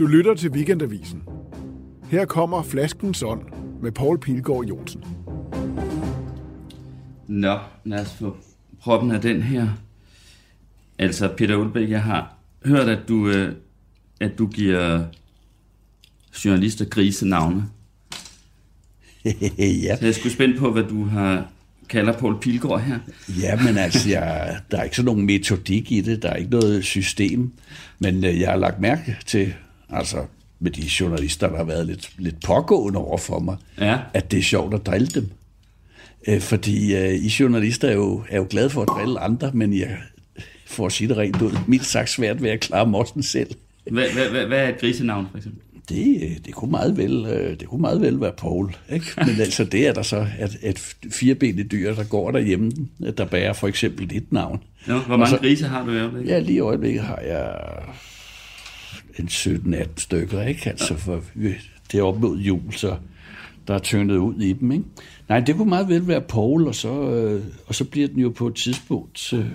Du lytter til Weekendavisen. Her kommer Flaskens ånd med Paul Pilgaard Jonsen. Nå, lad os få proppen af den her. Altså, Peter Ulbæk, jeg har hørt, at du, øh, at du giver journalister grisenavne. ja. Så jeg skulle spændt på, hvad du har kalder Paul Pilgaard her. Ja, men altså, jeg, der er ikke sådan nogen metodik i det, der er ikke noget system, men øh, jeg har lagt mærke til, altså med de journalister, der har været lidt, lidt pågående over for mig, Ja. at det er sjovt at drille dem. Øh, fordi øh, I journalister er jo, er jo glade for at drille andre, men jeg for at sige det rent ud, mildt sagt svært ved at klare Morten selv. Hvad, hvad, hvad, hvad er et grisenavn, for eksempel? Det, øh, det, kunne meget vel, øh, det kunne meget vel være Paul. Ikke? Men altså, det er der så et, et firebenet dyr, der går derhjemme, der bærer for eksempel dit navn. Nå, hvor mange så- grise har du i øjeblikket? Ja, lige i øjeblikket har jeg en 17-18 stykker, ikke? Altså, for det er op mod jul, så der er tyndet ud i dem, ikke? Nej, det kunne meget vel være Paul, og så, øh, og så bliver den jo på et tidspunkt øh,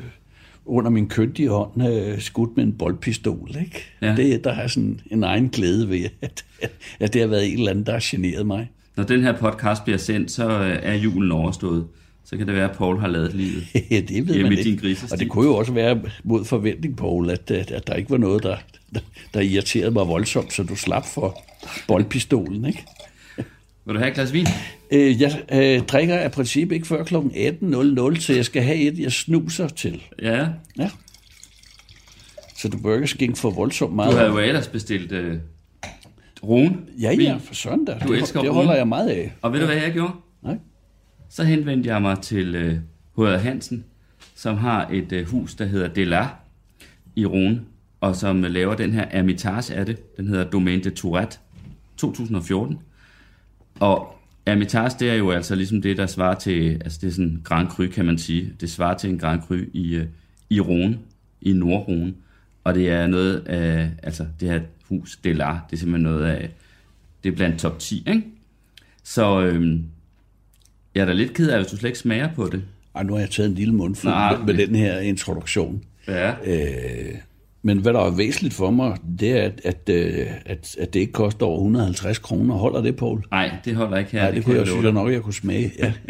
under min køndige hånd øh, skudt med en boldpistol, ikke? Ja. Det, der har sådan en egen glæde ved, at, at det har været en eller anden, der har generet mig. Når den her podcast bliver sendt, så øh, er julen overstået. Så kan det være, at Paul har lavet livet. det ved man ikke. Og det kunne jo også være mod forventning, Paul, at, at, der ikke var noget, der, der, der irriterede mig voldsomt, så du slap for boldpistolen, ikke? Vil du have et glas vin? Øh, jeg øh, drikker af princip ikke før kl. 18.00, så jeg skal have et, jeg snuser til. Ja. Ja. Så du bør ikke skænke for voldsomt Du meget. havde jo ellers bestilt øh, Rune. Ja, ja, for søndag. Du det, elsker det Rune. holder jeg meget af. Og ved du, hvad jeg gjorde? Nej. Så henvendte jeg mig til øh, H.R. Hansen, som har et øh, hus, der hedder Delar i Rune, og som øh, laver den her Hermitage af det. Den hedder Domaine de Tourette 2014. Og Hermitage, det er jo altså ligesom det, der svarer til, altså det er sådan en Grand Cru, kan man sige. Det svarer til en Grand Cru i, øh, i Rune, i Nordrune. Og det er noget af, altså det her hus, Delar, det er simpelthen noget af, det er blandt top 10, ikke? Så øhm, jeg er da lidt ked af, hvis du slet ikke smager på det. Ej, nu har jeg taget en lille mundfuld Nej, med, den her introduktion. Ja. Øh, men hvad der er væsentligt for mig, det er, at, at, øh, at, at det ikke koster over 150 kroner. Holder det, Poul? Nej, det holder ikke her. Nej, det, det kunne jeg love synes jeg nok, jeg kunne smage. Ja.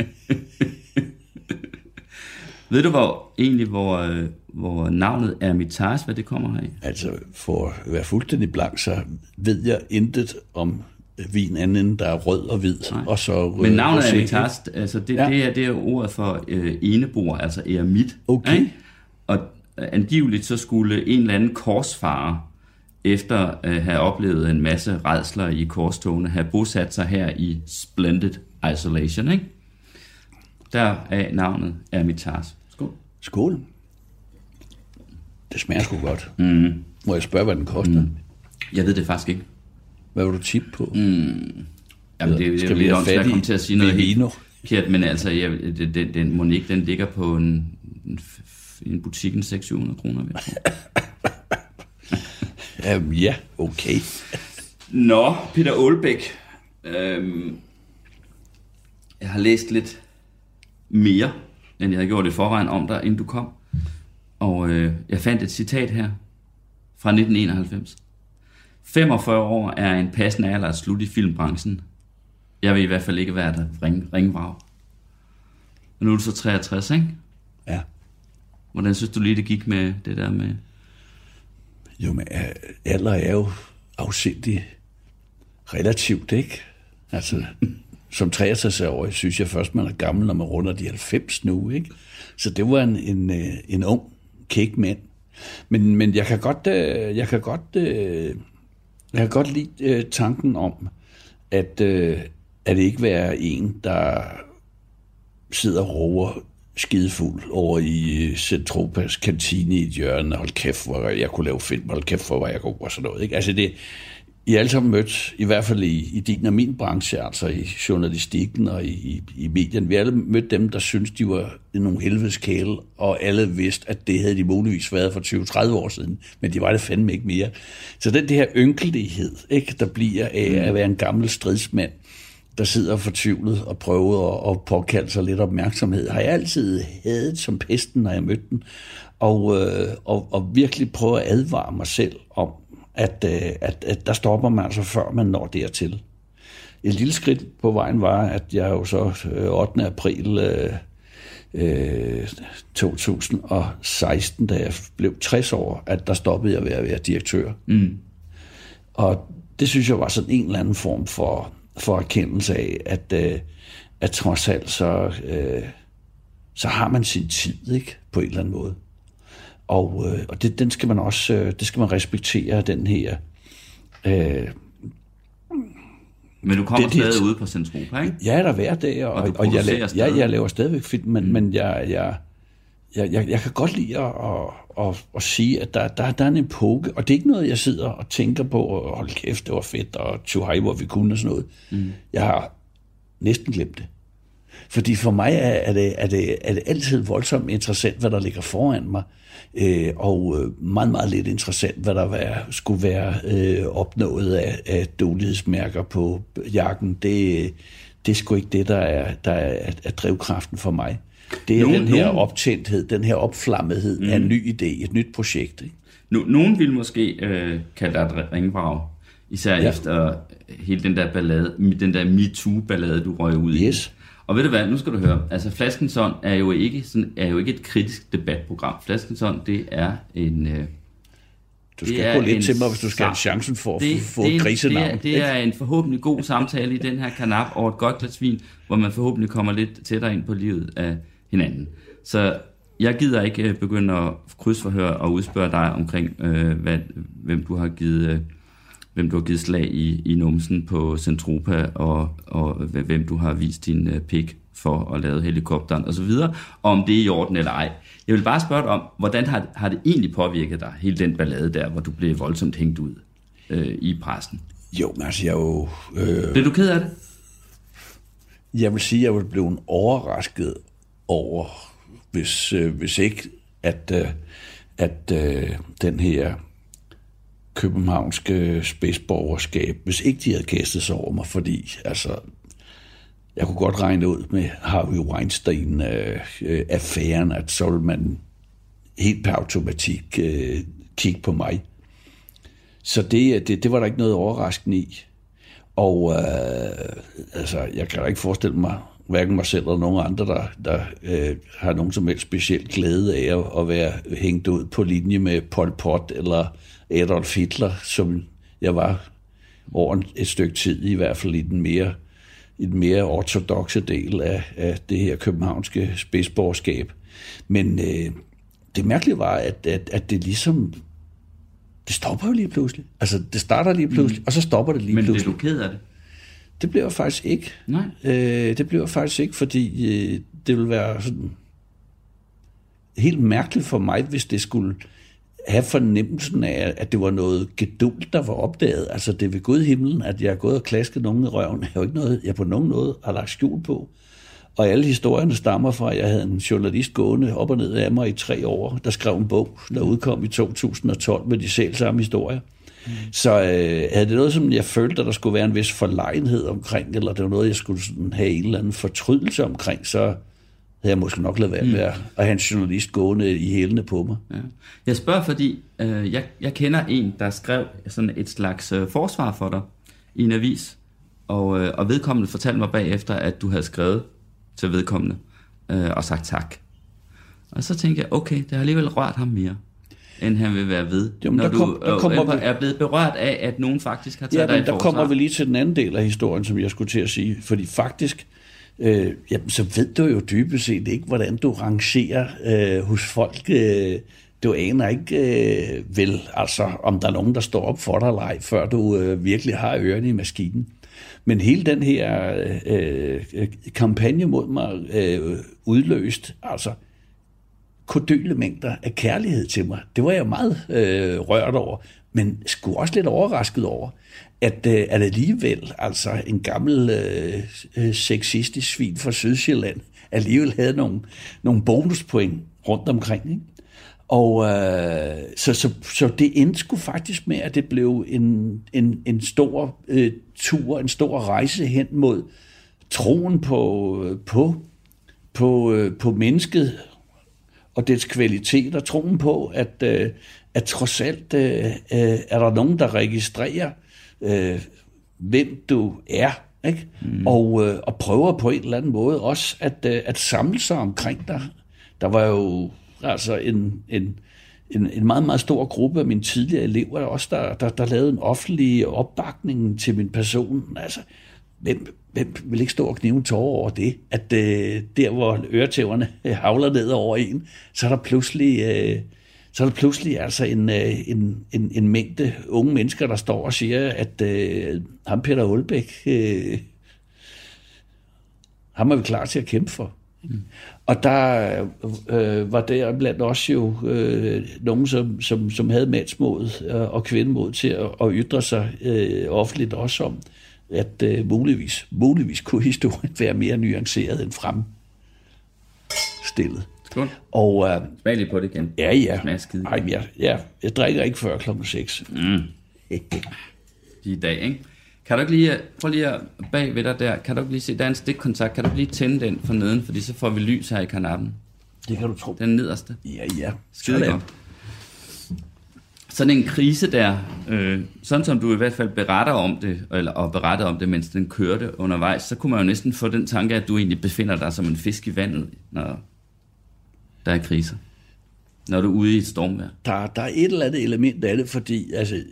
Ved du hvor, egentlig, hvor, øh, hvor navnet Hermitage, hvad det kommer af? altså, for at være fuldstændig blank, så ved jeg intet om vin andet end der er rød og hvid. Nej. Og så rød Men navnet rosé, Hermitage, altså det, Ja. det, er, det er ordet for øh, eneboer, altså eremit. Okay. Ikke? Og øh, angiveligt så skulle en eller anden korsfarer, efter at have oplevet en masse redsler i korstogene, have bosat sig her i Splendid Isolation. Ikke? Der er navnet Hermitage. Skål. Skål. Det smager sgu godt. Mm. Må jeg spørge, hvad den koster? Mm. Jeg ved det faktisk ikke. Hvad vil du tippe på? Mm. Jamen, det, det Skal jo vi have fat at i til at sige noget helt Vivino? forkert, men altså, jeg, den, den, Monique, den ligger på en, en, en butik en 600 kroner. Ved jeg tro. Jamen, ja, okay. Nå, Peter Aalbæk. Øhm, jeg har læst lidt mere, end jeg havde gjort i forvejen om dig, inden du kom. Og øh, jeg fandt et citat her fra 1991. 45 år er en passende alder at slutte i filmbranchen. Jeg vil i hvert fald ikke være der ring, ringvrag. Og nu er du så 63, ikke? Ja. Hvordan synes du lige, det gik med det der med... Jo, men øh, alder er jo afsindig relativt, ikke? Altså, som 63-årig synes jeg først, man er gammel, når man runder de 90 nu, ikke? Så det var en, en, øh, en ung kækmand. Men, men jeg kan godt, øh, jeg kan godt, øh, jeg kan godt lide øh, tanken om, at, øh, at det ikke være en, der sidder og roer skidefuld over i øh, Centropas kantine i et hjørne. Hold kæft, hvor jeg kunne lave film. Hold kæft, hvor var jeg god og sådan noget. Ikke? Altså det, i alle sammen mødt, i hvert fald i, i din og min branche, altså i journalistikken og i, i, i medierne. Vi alle mødt dem, der synes de var nogle helvedes kæle, og alle vidste, at det havde de muligvis været for 20-30 år siden, men de var det fandme ikke mere. Så den det her ynkelighed, ikke, der bliver af at være en gammel stridsmand, der sidder fortvivlet og prøver at, at påkalde sig lidt opmærksomhed, har jeg altid hadet som pesten, når jeg mødte den, og, øh, og, og virkelig prøve at advare mig selv at, øh, at, at der stopper man altså, før man når dertil. Et lille skridt på vejen var, at jeg jo så 8. Øh, april øh, 2016, da jeg blev 60 år, at der stoppede jeg ved at være direktør. Mm. Og det synes jeg var sådan en eller anden form for, for erkendelse af, at, øh, at trods alt så, øh, så har man sin tid, ikke? På en eller anden måde. Og, øh, og det, den skal man også, øh, det skal man respektere, den her... Øh, men du kommer det, det, stadig ude på Centropa, ikke? Ja, der hver dag, og, og, og jeg, la- ja, jeg laver stadigvæk film, men, mm. men jeg, jeg, jeg, jeg, jeg kan godt lide at, at, at, at sige, at der, der, der er en epoke, og det er ikke noget, jeg sidder og tænker på, og hold kæft, det var fedt, og hej, hvor vi kunne og sådan noget. Mm. Jeg har næsten glemt det. Fordi for mig er, er, det, er, det, er det altid voldsomt interessant, hvad der ligger foran mig, øh, og øh, meget, meget lidt interessant, hvad der være, skulle være øh, opnået af, af dårlighedsmærker på jakken. Det, det er sgu ikke det, der er, der er, er drivkraften for mig. Det er nogen, den her nogen... optændthed, den her opflammethed mm. af en ny idé, et nyt projekt. Ikke? No, nogen vil måske øh, kalde dig et ringbrag, især ja. efter hele den der ballade, den der MeToo-ballade, du røg ud yes. i. Og ved du hvad, nu skal du høre, altså Flaskensånd er jo ikke, sådan, er jo ikke et kritisk debatprogram. Flaskensånd, det er en... Øh, du skal gå lidt til mig, hvis du skal have chancen for det, at få et grisenavn. Det er, det er en forhåbentlig god samtale i den her kanap over et godt glas vin, hvor man forhåbentlig kommer lidt tættere ind på livet af hinanden. Så jeg gider ikke øh, begynde at krydsforhøre og udspørge dig omkring, øh, hvad, hvem du har givet... Øh, hvem du har givet slag i, i numsen på Centropa, og, og hvem du har vist din uh, pik for at lave helikopteren osv., og om det er i orden eller ej. Jeg vil bare spørge dig om, hvordan har, har det egentlig påvirket dig, hele den ballade der, hvor du blev voldsomt hængt ud øh, i pressen? Jo, men altså jeg jo... Øh, blev du ked af det? Jeg vil sige, at jeg ville blive overrasket over, hvis, øh, hvis ikke, at, øh, at øh, den her københavnske spidsborgerskab, hvis ikke de havde kastet sig over mig, fordi altså, jeg kunne godt regne ud med Harvey Weinstein-affæren, øh, øh at så ville man helt per automatik øh, kigge på mig. Så det, øh, det, det var der ikke noget overraskende i. Og øh, altså, jeg kan da ikke forestille mig, hverken mig selv eller nogen andre, der, der øh, har nogen som helst speciel glæde af at, at være hængt ud på linje med Pol Pot eller Adolf Hitler, som jeg var over et stykke tid, i hvert fald i den mere, i den mere ortodoxe del af, af det her københavnske spidsborgerskab. Men øh, det mærkelige var, at, at, at det ligesom det stopper jo lige pludselig. Altså, det starter lige pludselig, mm. og så stopper det lige Men pludselig. Men bliver du ked af det? Det bliver jeg faktisk ikke. Nej. Øh, det bliver jeg faktisk ikke, fordi øh, det vil være sådan helt mærkeligt for mig, hvis det skulle have fornemmelsen af, at det var noget gedult, der var opdaget. Altså det ved Gud himlen, at jeg er gået og klasket nogen i røven, er jo ikke noget, jeg på nogen måde har lagt skjul på. Og alle historierne stammer fra, at jeg havde en journalist gående op og ned af mig i tre år, der skrev en bog, der udkom i 2012 med de selv samme historier. Mm. Så øh, havde det noget, som jeg følte, at der skulle være en vis forlegenhed omkring, eller det var noget, jeg skulle sådan have en eller anden fortrydelse omkring, så havde jeg måske nok lavet være med mm. at have en journalist gående i hælene på mig. Ja. Jeg spørger, fordi øh, jeg, jeg kender en, der skrev sådan et slags øh, forsvar for dig i en avis, og, øh, og vedkommende fortalte mig bagefter, at du havde skrevet til vedkommende øh, og sagt tak. Og så tænkte jeg, okay, det har alligevel rørt ham mere end han vil være ved, Jamen, når der kom, du der kommer øh, er blevet berørt af, at nogen faktisk har taget ja, dig i der forsvar. kommer vi lige til den anden del af historien, som jeg skulle til at sige. Fordi faktisk, øh, jamen, så ved du jo dybest set ikke, hvordan du rangerer øh, hos folk. Øh, du aner ikke øh, vel, altså, om der er nogen, der står op for dig eller ej, før du øh, virkelig har ørerne i maskinen. Men hele den her øh, øh kampagne mod mig øh, udløst, altså kodøle mængder af kærlighed til mig. Det var jeg meget øh, rørt over, men skulle også lidt overrasket over, at, øh, at alligevel, altså en gammel øh, øh, sexistisk svin fra Sydsjælland, alligevel havde nogle, nogle bonuspoint rundt omkring. Ikke? Og øh, så, så, så det endte sgu faktisk med, at det blev en, en, en stor øh, tur, en stor rejse hen mod troen på, øh, på, på, øh, på mennesket, og dets kvalitet, og troen på, at, øh, at trods alt øh, øh, er der nogen, der registrerer, øh, hvem du er, ikke? Mm. Og, øh, og prøver på en eller anden måde også at, øh, at samle sig omkring dig. Der var jo altså en, en, en, en meget, meget stor gruppe af mine tidligere elever, også der, der, der lavede en offentlig opbakning til min person. Altså, hvem, hvem vil ikke stå og knive en tårer over det? At øh, der, hvor øretæverne havler ned over en, så er der pludselig... Øh, så er der pludselig altså en, øh, en, en, en mængde unge mennesker, der står og siger, at øh, ham Peter Olbæk, øh, ham er vi klar til at kæmpe for. Mm. Og der øh, øh, var der blandt os jo øh, nogen, som, som, som havde mandsmod øh, og kvindemod til at, at ytre sig øh, offentligt også om, at øh, muligvis, muligvis kunne historien være mere nuanceret end fremstillet. Skål. Og, øh, Smag lige på det igen. ja, ja. Smager skide Ej, jeg, jeg, jeg drikker ikke før klokken 6. Mm. i dag, ikke? Kan du ikke lige, prøv lige at bag ved dig der, kan du ikke lige se, der er en stikkontakt, kan du ikke lige tænde den for neden, fordi så får vi lys her i kanappen. Det kan du tro. Den nederste. Ja, ja. Skide Sådan. godt. Sådan en krise der, øh, sådan som du i hvert fald beretter om det, eller og beretter om det, mens den kørte undervejs, så kunne man jo næsten få den tanke, at du egentlig befinder dig som en fisk i vandet, når der er kriser. Når du er ude i et stormvejr. Der, der er et eller andet element af det, fordi altså,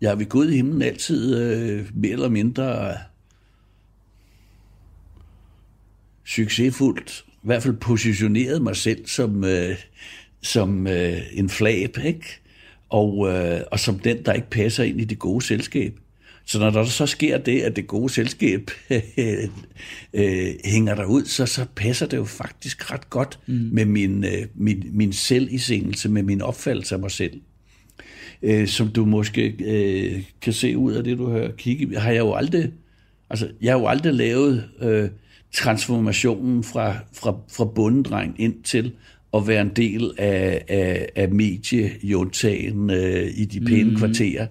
jeg har ved Gud i himlen altid øh, mere eller mindre succesfuldt, i hvert fald positioneret mig selv som, øh, som øh, en flab, ikke? Og, øh, og som den, der ikke passer ind i det gode selskab. Så når der så sker det, at det gode selskab øh, hænger der ud, så, så passer det jo faktisk ret godt mm. med min, øh, min, min selvisendelse, med min opfattelse af mig selv. Øh, som du måske øh, kan se ud af det, du har kigget, har jeg jo aldrig, altså jeg har jo aldrig lavet øh, transformationen fra, fra, fra bundedreng ind til at være en del af, af, af mediejuntagen øh, i de pæne mm. kvarterer.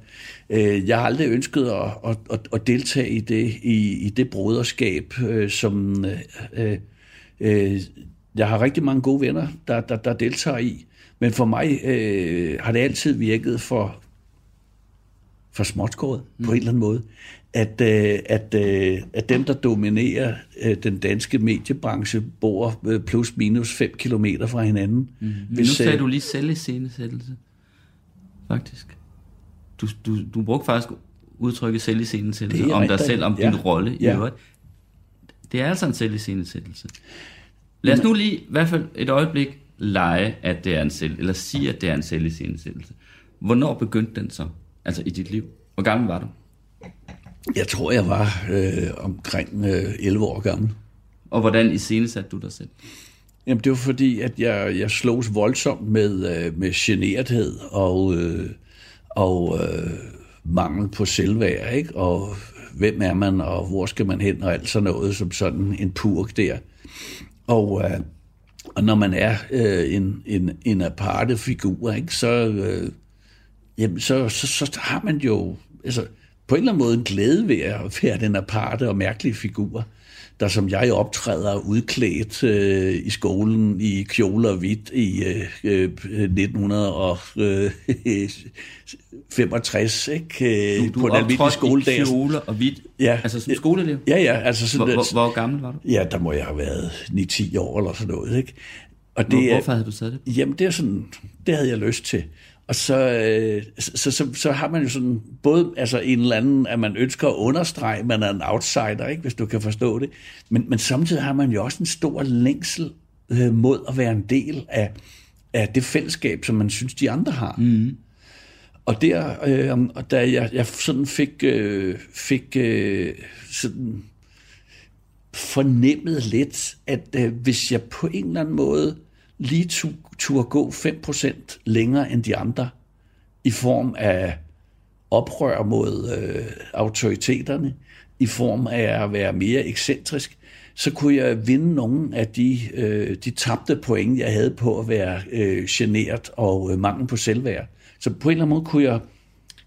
Øh, jeg har aldrig ønsket at, at, at, at deltage i det, i, i det broderskab, øh, som øh, øh, jeg har rigtig mange gode venner, der, der, der deltager i. Men for mig øh, har det altid virket for, for småtskåret mm. på en eller anden måde, at, øh, at, øh, at dem, der dominerer øh, den danske mediebranche, bor øh, plus minus 5 kilometer fra hinanden. Mm. Men nu sagde du lige selviscenesættelse, faktisk. Du, du, du brugte faktisk udtrykket selviscenesættelse om dig rigtigt. selv, om Ja. din rolle i Ja. øvrigt. Det er altså en selviscenesættelse. Lad os nu lige i hvert fald et øjeblik lege, at det er en selv, eller sige, at det er en selviscenesættelse. Hvornår begyndte den så? Altså i dit liv? Hvor gammel var du? Jeg tror, jeg var øh, omkring øh, 11 år gammel. Og hvordan iscenesatte du dig selv? Jamen, det var fordi, at jeg, jeg slogs voldsomt med, øh, med generthed og, øh, og øh, mangel på selvværd, ikke? Og hvem er man, og hvor skal man hen, og alt sådan noget, som sådan en purk der. Og, øh, og når man er øh, en, en, en aparte figur, ikke? Så, øh, jamen, så, så, så har man jo altså, på en eller anden måde en glæde ved at være den aparte og mærkelige figur, der som jeg optræder udklædt øh, i skolen i kjole og hvidt i øh, øh, 1965, ikke? Øh, Du, på du en almindelig optrådte skoledag. i kjoler og hvidt, Ja. altså som skoleelev. Ja, ja, altså sådan, Hvor, hvor, hvor gammel var du? Ja, der må jeg have været 9-10 år eller sådan noget, ikke? Og det hvorfor havde du taget det? Jamen, det er sådan, det havde jeg lyst til. Og så, øh, så, så, så har man jo sådan både altså en eller anden, at man ønsker at understrege, at man er en outsider, ikke, hvis du kan forstå det. Men, men samtidig har man jo også en stor længsel øh, mod at være en del af, af det fællesskab, som man synes, de andre har. Mm. Og der, øh, og da jeg, jeg sådan fik, øh, fik øh, sådan fornemmet lidt, at øh, hvis jeg på en eller anden måde lige turde gå 5% længere end de andre, i form af oprør mod øh, autoriteterne, i form af at være mere ekscentrisk, så kunne jeg vinde nogle af de, øh, de tabte point, jeg havde på at være øh, generet og øh, mangel på selvværd. Så på en eller anden måde kunne jeg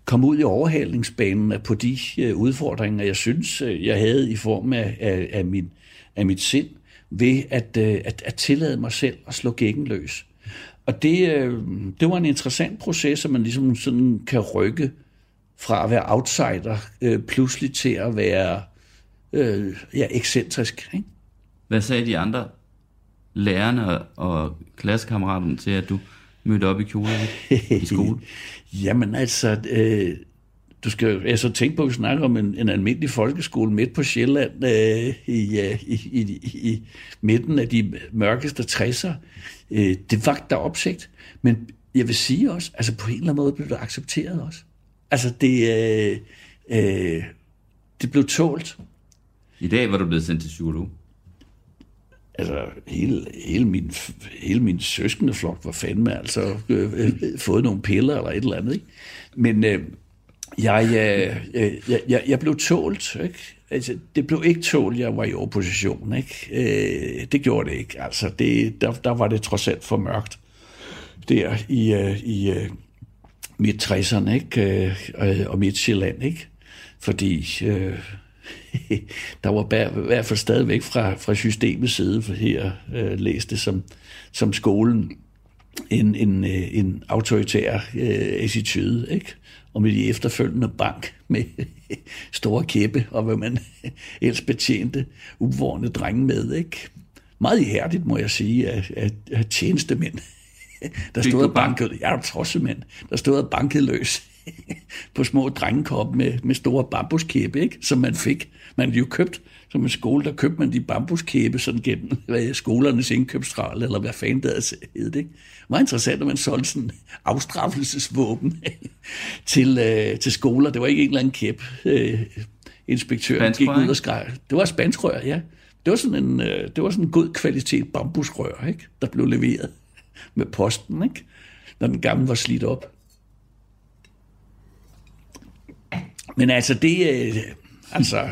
komme ud i overhalingsbanen på de øh, udfordringer, jeg synes, øh, jeg havde i form af, af, af, min, af mit sind, ved at, øh, at, at tillade mig selv at slå gækken løs. og det, øh, det var en interessant proces, at man ligesom sådan kan rykke fra at være outsider øh, pludselig til at være øh, ja, ekscentrisk. Ikke? Hvad sagde de andre lærerne og klassekammeraterne til, at du mødte op i kjole i skole? Jamen altså, øh, du skal jeg så tænke på, at vi snakker om en, en almindelig folkeskole midt på Sjælland øh, i, i, i, i midten af de mørkeste 60'er. Øh, det var der opsigt. Men jeg vil sige også, altså på en eller anden måde blev det accepteret også. Altså det, øh, øh, det blev tålt. I dag var du blevet sendt til psykolog. Altså, hele, hele, min, hele min søskende flok var fandme altså øh, øh, fået nogle piller eller et eller andet. Ikke? Men øh, jeg, øh, øh, jeg, jeg, jeg blev tålt. Ikke? Altså, det blev ikke tålt, jeg var i opposition. Ikke? Øh, det gjorde det ikke. Altså, det, der, der var det trods alt for mørkt. Der i, øh, i øh, midt 60'erne ikke? Øh, øh og midt Sjælland. Ikke? Fordi... Øh, der var i hvert fald stadigvæk fra, fra systemets side, for her øh, læste som, som skolen en, en, øh, en autoritær øh, attitude, ikke? Og med de efterfølgende bank med store kæppe, og hvad man ellers betjente uvorne drenge med. Ikke? Meget ihærdigt, må jeg sige, af, af, af tjenestemænd, der stod og bankede, ja, mænd, der stod og bankede løs på små drengekop med, med store bambuskæbe, ikke? som man fik. Man jo købt, som en skole, der købte man de bambuskæbe sådan gennem hvad, skolernes indkøbstral, eller hvad fanden det hed, ikke? Meget interessant, at man solgte sådan afstraffelsesvåben til, øh, til skoler. Det var ikke en eller anden kæp. Øh, inspektøren gik ud og skreg. Det var spanskrør, ja. Det var sådan en, øh, det var sådan en god kvalitet bambusrør, ikke? der blev leveret med posten, ikke? når den gamle var slidt op. Men altså, det... Øh, altså...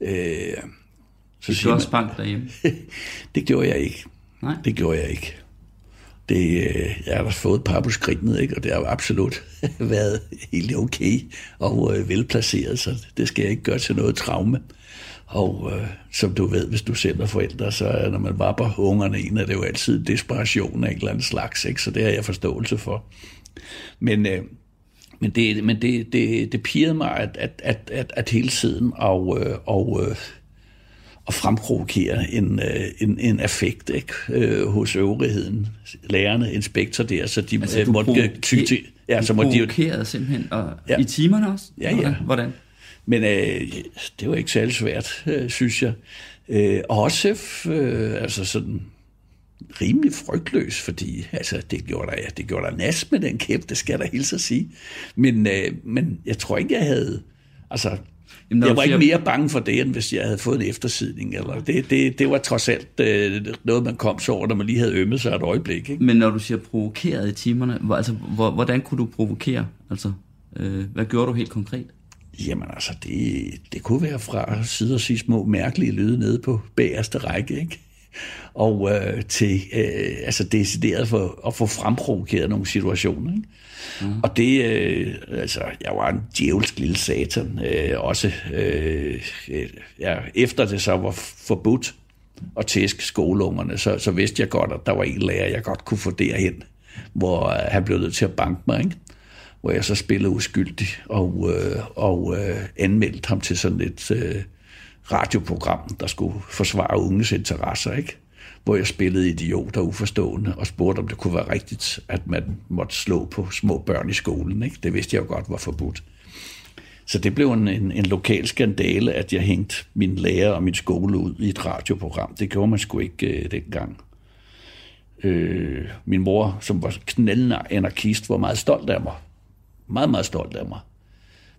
Øh, så du også bank derhjemme? det gjorde jeg ikke. Nej. Det gjorde jeg ikke. Det, øh, jeg har fået et par på ikke? og det har absolut været helt okay og øh, velplaceret, så det skal jeg ikke gøre til noget traume. Og øh, som du ved, hvis du selv er forældre, så når man var på ungerne en, er det jo altid desperation af en eller anden slags, ikke? så det har jeg forståelse for. Men, øh, men det, men det, det, det pirrede mig, at, at, at, at, at hele tiden og, øh, og, øh, og fremprovokere en, øh, en, en affekt ikke? Hos øvrigheden, lærerne, inspektor der, så de altså, måtte ty til... Ja, så måtte de jo... simpelthen, og ja. i timerne også? Ja, ja. Hvordan? Men øh, det var ikke særlig svært, øh, synes jeg. Øh, og også øh, altså sådan rimelig frygtløs, fordi altså, det, gjorde der, det gjorde der nas med den kæp, det skal der hilse at sige. Men, øh, men jeg tror ikke, jeg havde... Altså, Jamen, jeg var siger... ikke mere bange for det, end hvis jeg havde fået en eftersidning. Eller det, det, det var trods alt øh, noget, man kom så over, når man lige havde ømmet sig et øjeblik. Ikke? Men når du siger provokeret i timerne, hvor, altså, hvor, hvordan kunne du provokere? Altså, øh, hvad gjorde du helt konkret? Jamen altså, det, det kunne være fra side og sige små mærkelige lyde nede på bagerste række, ikke? Og øh, til øh, altså decideret for at få fremprovokeret nogle situationer. Ikke? Mm. Og det, øh, altså, jeg var en djævelsk lille satan, øh, også øh, ja, efter det så var forbudt at tæske skoleungerne, så, så vidste jeg godt, at der var en lærer, jeg godt kunne få derhen, hvor øh, han blev nødt til at banke mig, ikke? hvor jeg så spillede uskyldig og, øh, og øh, anmeldte ham til sådan et øh, radioprogram, der skulle forsvare unges interesser, ikke? hvor jeg spillede idiot og uforstående og spurgte, om det kunne være rigtigt, at man måtte slå på små børn i skolen. Ikke? Det vidste jeg jo godt var forbudt. Så det blev en, en, en lokal skandale, at jeg hængte min lærer og min skole ud i et radioprogram. Det gjorde man sgu ikke øh, dengang. Øh, min mor, som var knaldende anarkist, var meget stolt af mig. Meget, meget stolt af mig.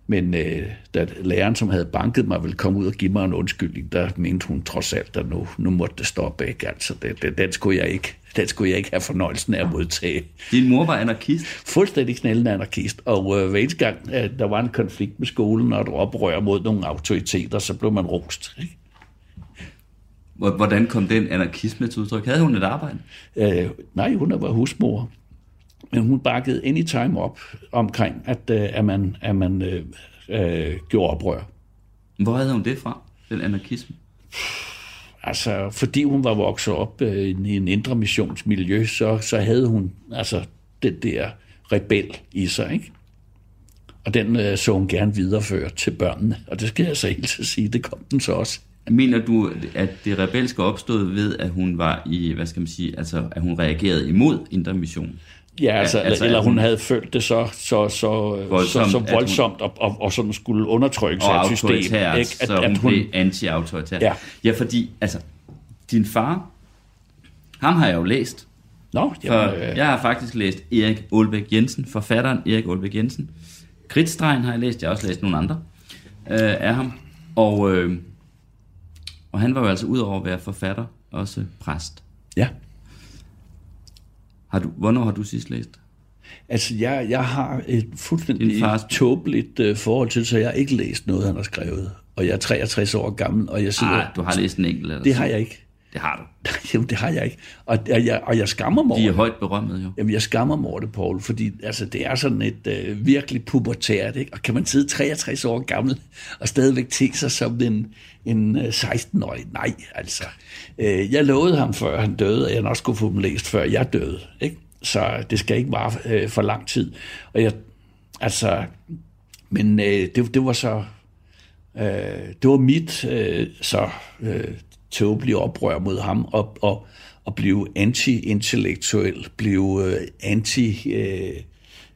Men øh, da læreren, som havde banket mig, ville komme ud og give mig en undskyldning, der mente hun trods alt, at nu, nu måtte det stoppe. Ikke? Altså, det, det, den, skulle jeg ikke, den skulle jeg ikke have fornøjelsen af at modtage. Din mor var anarkist? Fuldstændig knaldende anarkist. Og øh, hver eneste gang, at der var en konflikt med skolen, og et oprør mod nogle autoriteter, så blev man rost. Ikke? Hvordan kom den anarkisme til udtryk? Havde hun et arbejde? Øh, nej, hun var husmor. Men hun bakkede anytime op omkring, at, øh, at man, at man øh, øh, gjorde oprør. Hvor havde hun det fra, den anarkisme? altså, fordi hun var vokset op øh, i en indre missionsmiljø, så, så havde hun altså det der rebel i sig, ikke? Og den øh, så hun gerne videreføre til børnene. Og det skal jeg så helt til sige, det kom den så også. Mener du, at det rebelske opstod ved, at hun var i, hvad skal man sige, altså at hun reagerede imod indre mission? Ja, altså, ja, altså eller hun, hun havde følt det så, så, så voldsomt, så, så voldsomt hun, og, og, og sådan skulle undertrykke sig et system. Ikke? At, så at hun, hun blev anti-autoritær. Ja. ja, fordi altså, din far, ham har jeg jo læst. Nå, jamen, for øh... Jeg har faktisk læst Erik Olbæk Jensen, forfatteren Erik Olbæk Jensen. Kritstregen har jeg læst, jeg har også læst nogle andre øh, af ham. Og, øh, og han var jo altså ud over at være forfatter, også præst. Ja. Har du, hvornår har du sidst læst? Altså, jeg, jeg har et fuldstændig fars... tåbeligt uh, forhold til, så jeg har ikke læst noget, han har skrevet. Og jeg er 63 år gammel, og jeg sidder... Ej, du har læst en enkelt eller Det har jeg ikke. Det har du. Jamen, det har jeg ikke. Og, og, jeg, og jeg skammer mig over De er højt berømmet, jo. Jamen, jeg skammer mig over det, Paul, fordi altså, det er sådan et øh, virkelig pubertært, ikke? Og kan man sidde 63 år gammel og stadigvæk tænke sig som en, en 16-årig? Øh, Nej, altså. Øh, jeg lovede ham, før han døde, at jeg nok skulle få dem læst, før jeg døde, ikke? Så det skal ikke vare øh, for lang tid. Og jeg, altså, men det, det var så, det var mit så tåbelige oprør mod ham, og, og, og blive anti-intellektuel, blive anti... Øh,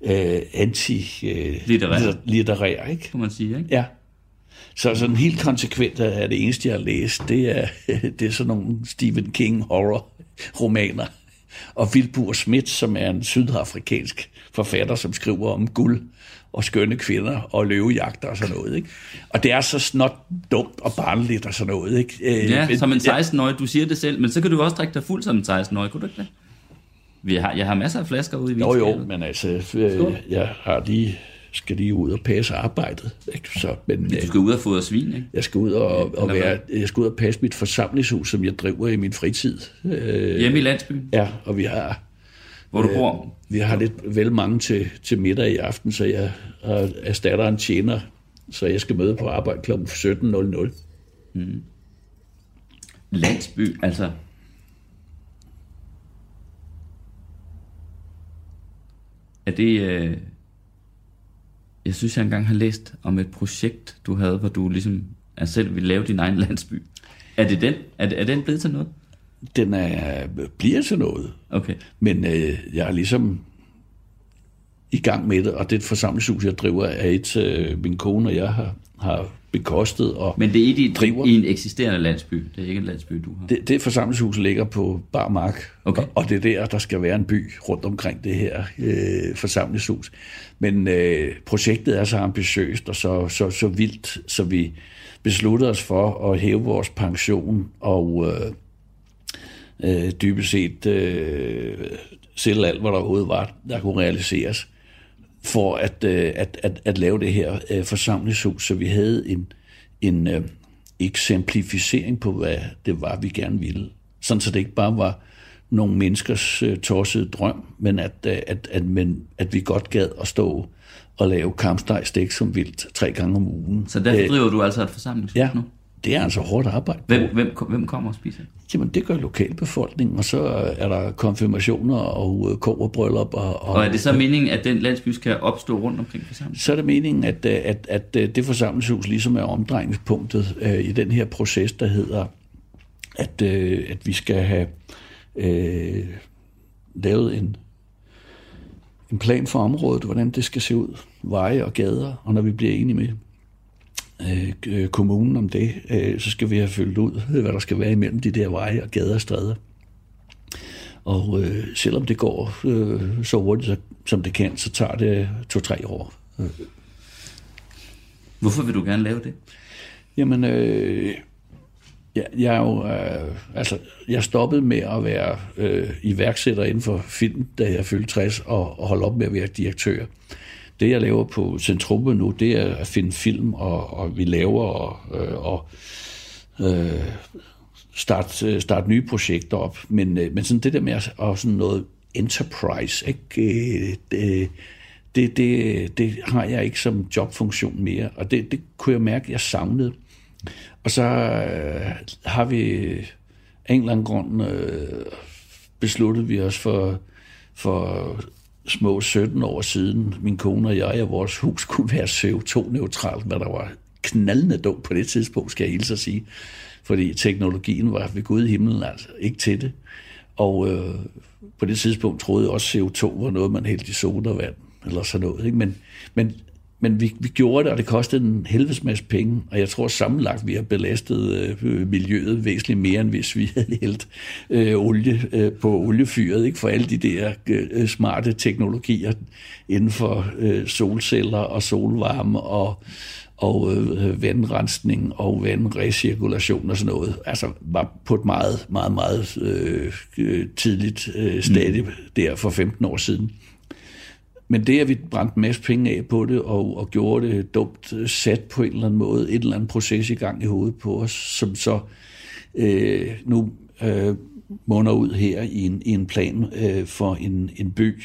øh, anti-litterær, øh, litterær, ikke? Kan man sige, ikke? Ja. Så sådan helt konsekvent er det eneste, jeg har læst, det er, det er sådan nogle Stephen King horror-romaner. Og Vilbur Schmidt, som er en sydafrikansk forfatter, som skriver om guld og skønne kvinder og løvejagter og sådan noget. Ikke? Og det er så snot dumt og barnligt og sådan noget. Ikke? Øh, ja, men, som en 16-årig, du siger det selv, men så kan du også drikke dig fuld som en 16-årig, kunne du ikke det? Vi har, jeg har masser af flasker ude i Jo, jo, men altså, øh, jeg har lige skal lige ud og passe arbejdet. Ikke? Så, men, du skal ud og fodre svin, ikke? Jeg skal ud og, og være, jeg skal ud og passe mit forsamlingshus, som jeg driver i min fritid. Øh, Hjemme i landsbyen? Ja, og vi har... Hvor du øh, bor? Vi har lidt vel mange til, til middag i aften, så jeg erstatter en tjener, så jeg skal møde på arbejde kl. 17.00. Mm. Landsby, altså... Er det... Øh jeg synes, jeg engang har læst om et projekt, du havde, hvor du ligesom er selv ville lave din egen landsby. Er det den? Er, det, er den blevet til noget? Den er, bliver til noget. Okay. Men øh, jeg er ligesom i gang med det, og det forsamlingshus, jeg driver, er et, øh, min kone og jeg har, har bekostet. Og Men det er i, driver. i en eksisterende landsby? Det er ikke en landsby, du har? Det, det forsamlingshus ligger på Bar Mark, okay. og, og det er der, der skal være en by rundt omkring det her øh, forsamlingshus. Men øh, projektet er så ambitiøst og så, så, så vildt, så vi besluttede os for at hæve vores pension og øh, øh, dybest set øh, selv alt, hvad der overhovedet var, der kunne realiseres for at, øh, at, at, at lave det her øh, forsamlingshus, så vi havde en, en øh, eksemplificering på, hvad det var, vi gerne ville. Sådan så det ikke bare var nogle menneskers øh, torsede drøm, men at, øh, at, at, men at vi godt gad at stå og lave kampsteg som vildt tre gange om ugen. Så derfor øh, driver du altså et forsamlingshus ja, nu? Det er altså hårdt arbejde. Hvem, hvem, hvem kommer og spiser? Jamen, det gør lokalbefolkningen, og så er der konfirmationer og øh, koverbryllup. Og, og, og er det så meningen, at den landsby skal opstå rundt omkring forsamlingen? Så er det meningen, at, øh, at, at, at det forsamlingshus ligesom er omdrejningspunktet øh, i den her proces, der hedder, at, øh, at vi skal have øh, lavet en, en plan for området, hvordan det skal se ud, veje og gader, og når vi bliver enige med øh, kommunen om det, øh, så skal vi have fyldt ud, hvad der skal være imellem de der veje og gader og stræder. Og øh, selvom det går øh, så hurtigt, som det kan, så tager det to-tre år. Hvorfor vil du gerne lave det? Jamen, øh, jeg, jeg er jo, øh, altså, jeg stoppede med at være øh, iværksætter inden for film, da jeg fyldte 60, og, og holdt op med at være direktør. Det, jeg laver på Centruppe nu, det er at finde film, og, og vi laver og, øh, og øh, starte øh, start nye projekter op. Men, øh, men sådan det der med at, og sådan noget enterprise, ikke? Det, det, det, det har jeg ikke som jobfunktion mere, og det, det kunne jeg mærke, jeg savnede. Og så øh, har vi af en eller anden grund øh, besluttede vi os for, for små 17 år siden, min kone og jeg, og vores hus kunne være CO2-neutralt, hvad der var knaldende dumt på det tidspunkt, skal jeg hilse at sige. Fordi teknologien var ved Gud i himlen altså ikke til det. Og øh, på det tidspunkt troede jeg også, at CO2 var noget, man hældte i sodavand, eller sådan noget. Ikke? Men, men men vi, vi gjorde det, og det kostede en helvedes masse penge, og jeg tror sammenlagt, vi har belastet øh, miljøet væsentligt mere, end hvis vi havde hældt øh, olie øh, på oliefyret, ikke? for alle de der øh, smarte teknologier inden for øh, solceller og solvarme og, og øh, vandrensning og vandrecirkulation og sådan noget, altså var på et meget, meget, meget øh, tidligt øh, stadie mm. der for 15 år siden. Men det, at vi brændte en masse penge af på det, og, og gjorde det dumt øh, sat på en eller anden måde, et eller andet proces i gang i hovedet på os, som så øh, nu øh, munder ud her i en, i en plan øh, for en, en by,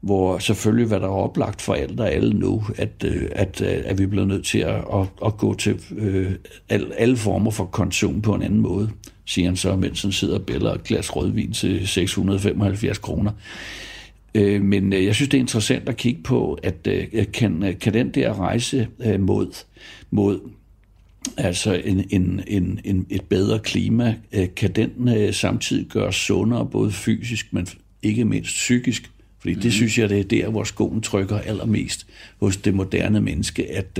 hvor selvfølgelig, var der oplagt for alt og alle nu, at, øh, at, øh, at vi bliver nødt til at, at, at gå til øh, al, alle former for konsum på en anden måde, siger han så, mens han sidder og bæller et glas rødvin til 675 kroner. Øh, men øh, jeg synes, det er interessant at kigge på, at øh, kan, kan den der rejse mod, mod altså en, en, en, en, et bedre klima, kan den samtidig gøre sundere, både fysisk, men ikke mindst psykisk? Fordi mm. det mhm. synes jeg, det er der, hvor skoen trykker allermest hos det moderne menneske, at,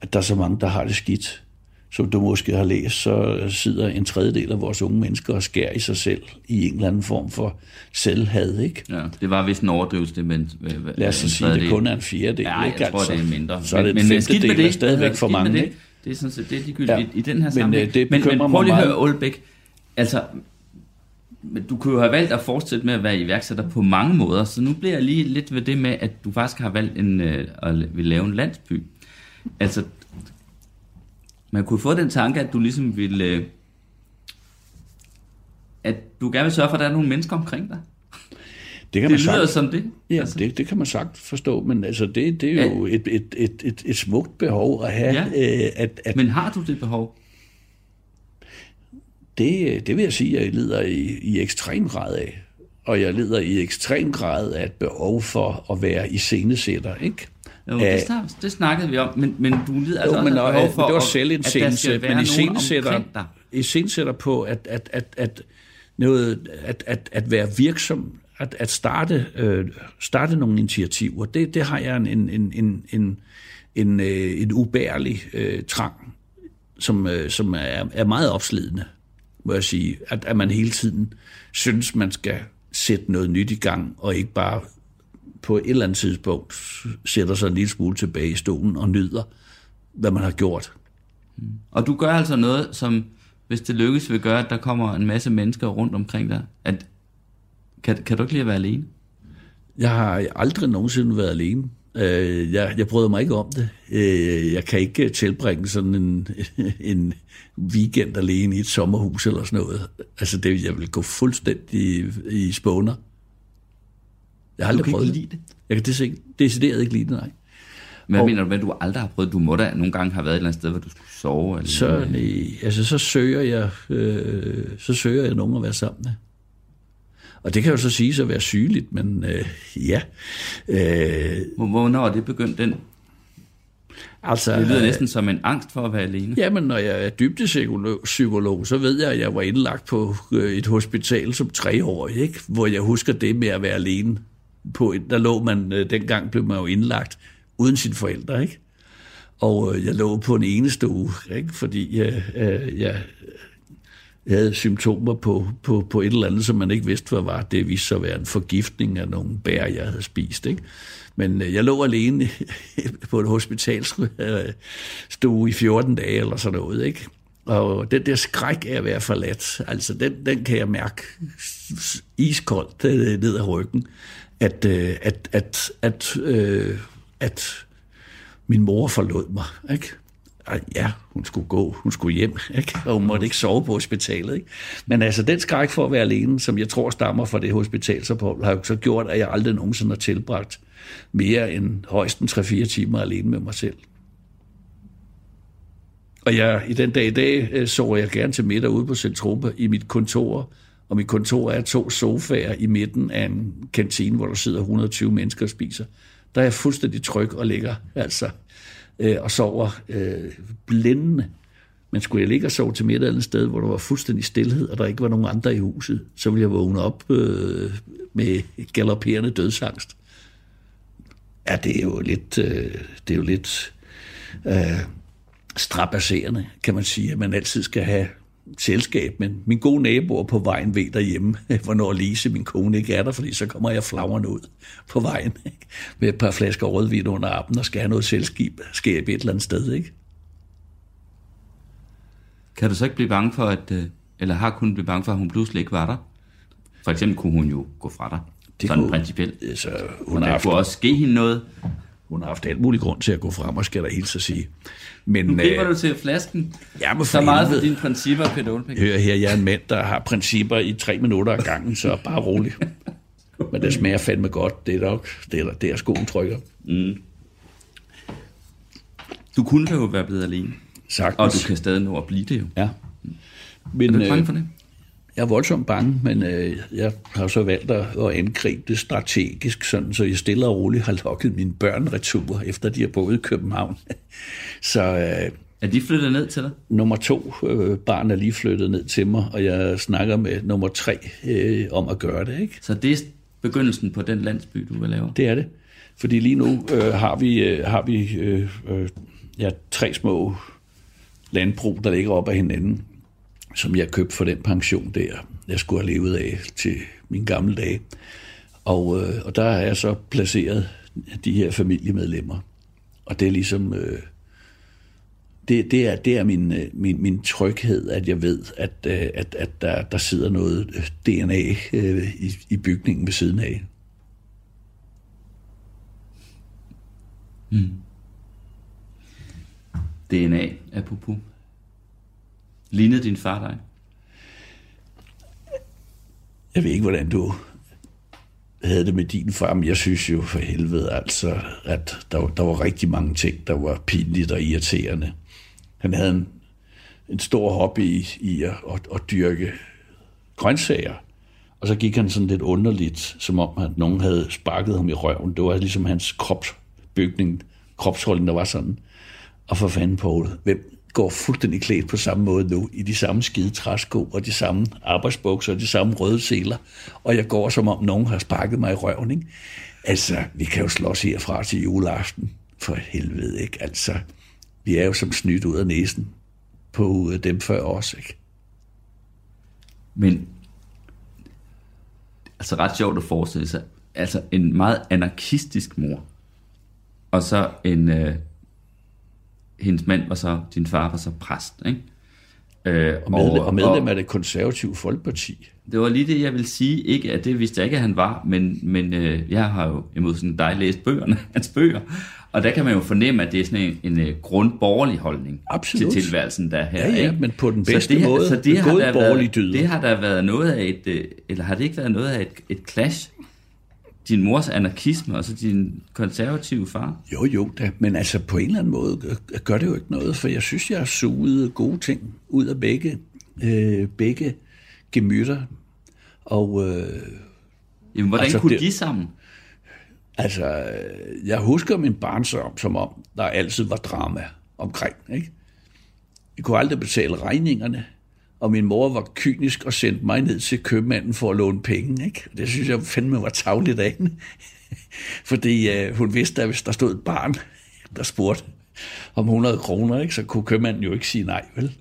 at der er så mange, der har det skidt som du måske har læst, så sidder en tredjedel af vores unge mennesker og skærer i sig selv i en eller anden form for selvhad, ikke? Ja, det var vist en overdrivelse, men... Lad os sige, det kun er en fjerdedel, ja, ikke? jeg tror, altså, det er mindre. Så er det en men, femtedel, det, er stadigvæk for mange, det. ikke? Det er sådan set, det er ligegyldigt ja. i, i den her sammenhæng. Men, det men, men prøv lige at høre, Olbæk, altså, du kunne jo have valgt at fortsætte med at være iværksætter på mange måder, så nu bliver jeg lige lidt ved det med, at du faktisk har valgt en, øh, at vil lave en landsby. Altså, man kunne få den tanke, at du ligesom ville... Øh, at du gerne vil sørge for, at der er nogle mennesker omkring dig. Det, kan det man lyder sagt, som det. Ja, altså. det, det kan man sagt forstå, men altså det, det er jo ja. et, et, et, et, et smukt behov at have. Ja. Øh, at, at, men har du det behov? Det, det vil jeg sige, at jeg lider i, i ekstrem grad af. Og jeg lider i ekstrem grad af et behov for at være i scenesætter, ikke? Jo, det, snak, det snakkede vi om, men, men du lider altså jo, men, også behov for, det var selv en scene, men i scenesætter, i scenesætter på at, at, at, at, noget, at, at, at være virksom, at, at starte, øh, starte nogle initiativer, det, det har jeg en, en, en, en, en, en, øh, en ubærlig øh, trang, som, øh, som er, er meget opslidende, må jeg sige. At, at man hele tiden synes, man skal sætte noget nyt i gang, og ikke bare på et eller andet tidspunkt sætter sig en lille smule tilbage i stolen og nyder, hvad man har gjort. Og du gør altså noget, som hvis det lykkes, vil gøre, at der kommer en masse mennesker rundt omkring dig. At, kan, kan du ikke lide at være alene? Jeg har aldrig nogensinde været alene. Øh, jeg, jeg bryder mig ikke om det. Øh, jeg kan ikke tilbringe sådan en, en weekend alene i et sommerhus eller sådan noget. Altså, det, jeg vil gå fuldstændig i spåner. Jeg har aldrig du kan prøvet ikke lide det? Jeg kan det decideret ikke lide det, nej. Hvad og, mener du at du aldrig har prøvet? Du må da nogle gange have været et eller andet sted, hvor du skulle sove? Eller så, nej, altså, så søger jeg, øh, så søger jeg nogen at være sammen med. Og det kan jo så sige at være sygeligt, men øh, ja. Øh, Hvornår er det begyndt, den Altså, det lyder næsten som en angst for at være alene. Jamen, når jeg er dybdepsykolog, så ved jeg, at jeg var indlagt på øh, et hospital som treårig, ikke? hvor jeg husker det med at være alene. På, der lå man, øh, dengang blev man jo indlagt uden sine forældre, ikke? Og øh, jeg lå på en eneste uge, ikke? fordi øh, øh, jeg, jeg havde symptomer på, på, på et eller andet, som man ikke vidste, hvad var. Det viste sig at være en forgiftning af nogle bær, jeg havde spist. Ikke? Men jeg lå alene på et hospitalstue i 14 dage eller sådan noget, ikke? Og den der skræk af at være forladt, altså den, den kan jeg mærke iskoldt ned ad ryggen, at, øh, at, at, at, at, at min mor forlod mig, ikke? ja, hun skulle gå, hun skulle hjem, ikke? og hun måtte ikke sove på hospitalet. Ikke? Men altså, den skræk for at være alene, som jeg tror stammer fra det hospitalsophold, har jo så gjort, at jeg aldrig nogensinde har tilbragt mere end højst 3-4 timer alene med mig selv. Og jeg, i den dag i dag øh, så jeg gerne til middag ude på Centropa i mit kontor, og mit kontor er to sofaer i midten af en kantine, hvor der sidder 120 mennesker og spiser. Der er jeg fuldstændig tryg og ligger altså øh, og sover øh, blændende. Men skulle jeg ligge og sove til middag et sted, hvor der var fuldstændig stillhed, og der ikke var nogen andre i huset, så ville jeg vågne op øh, med galopperende dødsangst. Ja, det er jo lidt, øh, det er jo lidt øh, strapasserende, kan man sige, at man altid skal have selskab, men min gode naboer på vejen ved derhjemme, hvornår Lise, min kone, ikke er der, fordi så kommer jeg flagrende ud på vejen ikke? med et par flasker rødvin under armen og skal have noget selskab, skab et eller andet sted. Ikke? Kan du så ikke blive bange for, at, øh, eller har kun blive bange for, at hun pludselig ikke var der? For eksempel kunne hun jo gå fra dig. Det sådan kunne, principielt. Så hun, har haft, kunne også ske hende noget. Hun har haft alt mulig grund til at gå frem, og skal der helt så sige. Men, nu griber øh, du til flasken. Ja, men så meget for dine principper, Peter Olbæk. Hør her, jeg er en mand, der har principper i tre minutter ad gangen, så bare rolig. Men det smager fandme godt. Det er nok, det er, det er skoen trykker. Mm. Du kunne jo være blevet alene. Sagtens. Og du kan stadig nå at blive det jo. Ja. Men, er du bange for det? Jeg er voldsomt bange, men øh, jeg har så valgt at, at angribe det strategisk, sådan, så jeg stille og roligt har lukket mine børn retur, efter de er boet i København. så, øh, er de flyttet ned til dig? Nummer to øh, barn er lige flyttet ned til mig, og jeg snakker med nummer tre øh, om at gøre det. Ikke? Så det er begyndelsen på den landsby, du vil lave? Det er det. Fordi lige nu øh, har vi, øh, har vi øh, øh, ja, tre små landbrug, der ligger op ad hinanden som jeg købte for den pension der, jeg skulle have levet af til min gamle dage. Og, øh, og der er jeg så placeret de her familiemedlemmer. Og det er ligesom... Øh, det, det, er, det er min, øh, min, min tryghed, at jeg ved, at, øh, at, at der, der sidder noget øh, DNA øh, i, i bygningen ved siden af. Mm. DNA, apropos. Lignede din far dig? Jeg ved ikke, hvordan du havde det med din far, men jeg synes jo for helvede altså, at der, der var rigtig mange ting, der var pinligt og irriterende. Han havde en, en stor hobby i, i at, at, at dyrke grøntsager, og så gik han sådan lidt underligt, som om at nogen havde sparket ham i røven. Det var ligesom hans kropsbygning, kropsholdning, der var sådan. Og for fanden, Paul, hvem, går fuldstændig klædt på samme måde nu, i de samme skide træsko, og de samme arbejdsbukser, og de samme røde seler, og jeg går som om nogen har sparket mig i røven, ikke? Altså, vi kan jo slås herfra til juleaften, for helvede, ikke? Altså, vi er jo som snydt ud af næsen på dem før os, ikke? Men, altså ret sjovt at forestille sig, altså en meget anarkistisk mor, og så en, øh, hendes mand var så, din far var så præst, ikke? Øh, og, medlem, og, og medlem af det konservative folkeparti. Det var lige det, jeg vil sige. Ikke, at det vidste jeg ikke, at han var, men, men øh, jeg har jo imod sådan dig læst bøgerne, hans bøger, og der kan man jo fornemme, at det er sådan en, en, en grundborgerlig holdning Absolut. til tilværelsen, der her. Ja, ja, ikke? men på den bedste så det, måde. Så det har, der været, det har der været noget af et, øh, eller har det ikke været noget af et, et clash din mors anarkisme, og så din konservative far? Jo, jo, da. men altså på en eller anden måde gør det jo ikke noget, for jeg synes, jeg har suget gode ting ud af begge, øh, begge gemytter. Og, øh, Jamen, hvordan altså, kunne det, de sammen? Altså, jeg husker min barndom som om, der altid var drama omkring, ikke? Jeg kunne aldrig betale regningerne og min mor var kynisk og sendte mig ned til købmanden for at låne penge. Ikke? Det synes jeg fandme var tavligt af hende. Fordi øh, hun vidste, at hvis der stod et barn, der spurgte om 100 kroner, ikke, så kunne købmanden jo ikke sige nej, vel?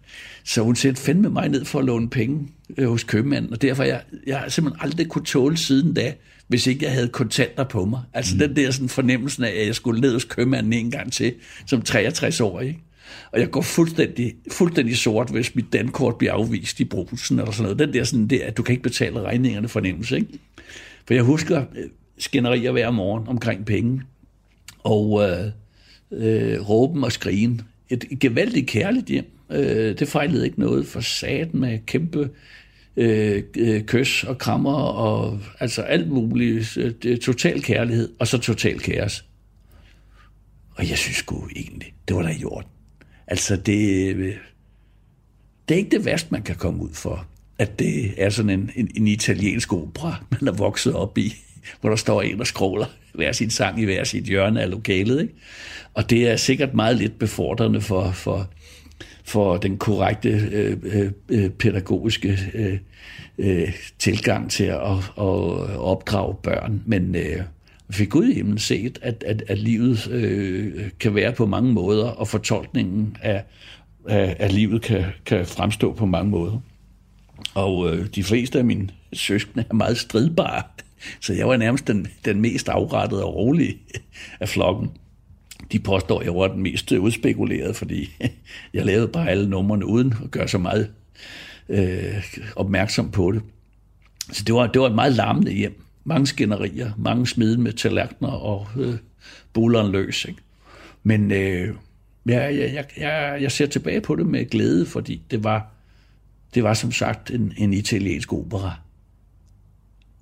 Så hun sendte fandme mig ned for at låne penge øh, hos købmanden, og derfor jeg, jeg har simpelthen aldrig kunne tåle siden da, hvis ikke jeg havde kontanter på mig. Altså mm. den der sådan fornemmelsen af, at jeg skulle ned hos købmanden en gang til, som 63 år, ikke? Og jeg går fuldstændig, fuldstændig sort, hvis mit dankort bliver afvist i brusen eller sådan noget. Den der sådan der, at du kan ikke betale regningerne fornemmelse, ikke? For jeg husker øh, skænderier hver morgen omkring penge, og øh, øh, råben og skrigen. Et, et gevaldigt kærligt hjem. Øh, det fejlede ikke noget for saten med kæmpe øh, øh, kys og krammer og altså alt muligt. Øh, total kærlighed, og så total kaos. Og jeg synes sgu egentlig, det var da i orden. Altså, det, øh, det er ikke det værste, man kan komme ud for. At det er sådan en, en, en italiensk opera, man er vokset op i, hvor der står en og skråler hver sin sang i hver sit hjørne af lokalet. Ikke? Og det er sikkert meget lidt befordrende for, for, for den korrekte øh, øh, øh pædagogiske øh, øh, tilgang til at, at opdrage børn. Men øh, fik Gud i himlen set, at, at, at livet øh, kan være på mange måder, og fortolkningen af, af, af livet kan, kan fremstå på mange måder. Og øh, de fleste af mine søskende er meget stridbare, så jeg var nærmest den, den mest afrettede og rolige af flokken. De påstår, at jeg var den mest udspekulerede, fordi jeg lavede bare alle numrene uden at gøre så meget øh, opmærksom på det. Så det var, det var et meget larmende hjem. Mange skænderier, mange smiden med tallerkener og øh, boleren løs. Ikke? Men øh, jeg, jeg, jeg, jeg ser tilbage på det med glæde, fordi det var, det var som sagt en, en italiensk opera.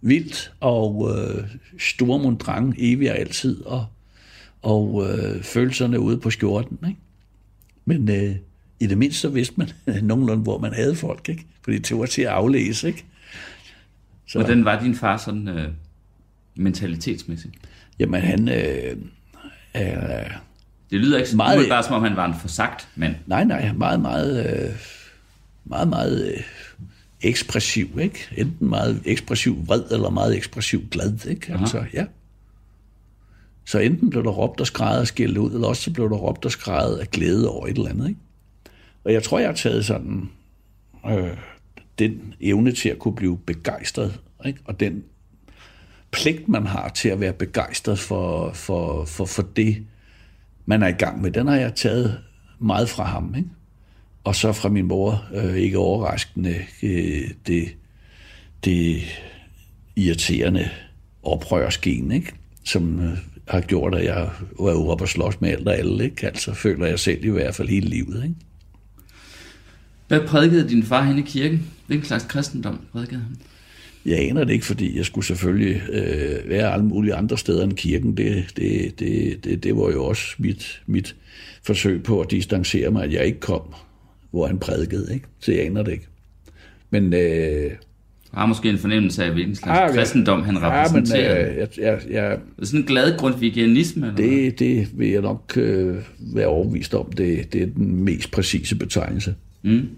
Vildt og øh, stormundrang evig og altid, og, og øh, følelserne ude på skjorten. Ikke? Men øh, i det mindste vidste man nogenlunde, hvor man havde folk, ikke? fordi det var til at aflæse. Ikke? Så, Hvordan var din far sådan øh, mentalitetsmæssigt? Jamen han... Øh, øh, det lyder ikke meget, bare som om han var en forsagt mand. Nej, nej, meget, meget, øh, meget, meget øh, ekspressiv, ikke? Enten meget ekspressiv vred, eller meget ekspressiv glad, ikke? Aha. Altså, ja. Så enten blev der råbt og skrejet og skældt ud, eller også så blev der råbt og skrejet af glæde over et eller andet, ikke? Og jeg tror, jeg har taget sådan øh, den evne til at kunne blive begejstret, ikke? og den pligt, man har til at være begejstret for, for, for, for det, man er i gang med, den har jeg taget meget fra ham. Ikke? Og så fra min mor, øh, ikke overraskende, øh, det, det irriterende oprørsgen, ikke? som øh, har gjort, at jeg var oppe og slås med alt og alle. Ikke? Altså føler jeg selv i hvert fald hele livet. Ikke? Hvad prædikede din far hen i kirken? Hvilken slags kristendom prædikede han? Jeg aner det ikke, fordi jeg skulle selvfølgelig øh, være alle mulige andre steder end kirken. Det, det, det, det, det var jo også mit, mit forsøg på at distancere mig, at jeg ikke kom, hvor han prædikede. Ikke? Så jeg aner det ikke. Men... Øh, jeg har måske en fornemmelse af, hvilken slags ah, kristendom han repræsenterer. Ja, men, øh, jeg, jeg, jeg, sådan en glad grundvigianisme? Eller det, det vil jeg nok øh, være overvist om. Det, det er den mest præcise betegnelse. Mm.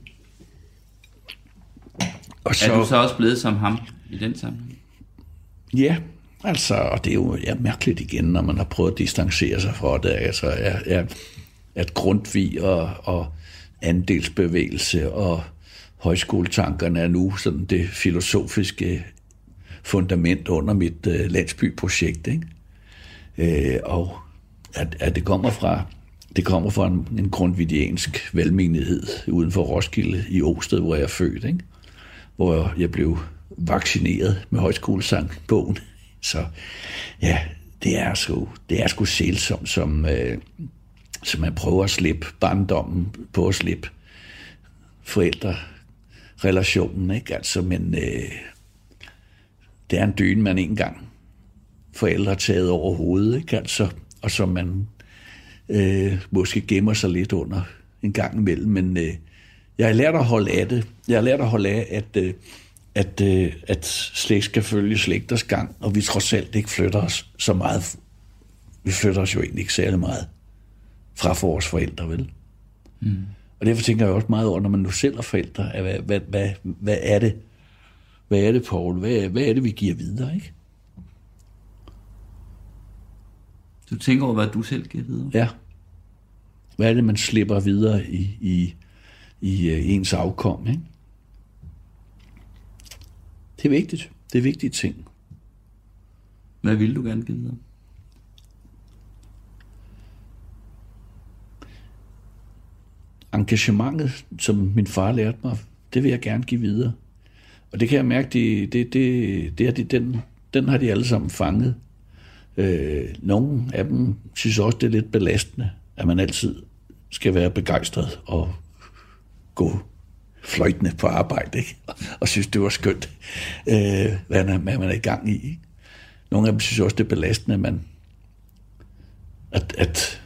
Og så, er du så også blevet som ham i den sammenhæng? Ja, altså, og det er jo ja, mærkeligt igen, når man har prøvet at distancere sig fra det. Altså, er, er, at Grundtvig og, og andelsbevægelse og højskoletankerne er nu sådan det filosofiske fundament under mit uh, landsbyprojekt. Ikke? Øh, og at, at det kommer fra det kommer fra en, en grundvidiansk velmenighed uden for Roskilde i Osted, hvor jeg er født, ikke? hvor jeg blev vaccineret med højskolesangbogen. Så ja, det er sgu, det er sgu sælsomt, som, øh, som man prøver at slippe barndommen på at slippe forældrerelationen, ikke? Altså, men øh, det er en dyne, man engang forældre har taget over hovedet, ikke? Altså, og som man øh, måske gemmer sig lidt under en gang imellem, men øh, jeg har lært at holde af det. Jeg har lært at holde af, at, øh, at, øh, at slægt skal følge slægters gang, og vi trods alt ikke flytter os så meget. Vi flytter os jo egentlig ikke særlig meget fra vores forældre, vel? Mm. Og derfor tænker jeg også meget over, når man nu selv er forældre, at hvad, hvad, hvad, hvad er det? Hvad er det, Paul? Hvad, hvad er det, vi giver videre, ikke? Du tænker over, hvad du selv giver videre? Ja. Hvad er det, man slipper videre i, i, i uh, ens afkom, ikke? Det er vigtigt. Det er vigtige ting. Hvad vil du gerne give videre? Engagementet, som min far lærte mig, det vil jeg gerne give videre. Og det kan jeg mærke, det, det, det, det det, den, den har de alle sammen fanget. Øh, nogle af dem synes også, det er lidt belastende, at man altid skal være begejstret og gå fløjtende på arbejde, ikke? og synes, det var skønt, øh, hvad, man, hvad man er i gang i. Ikke? Nogle af dem synes også, det er belastende, at man at, at,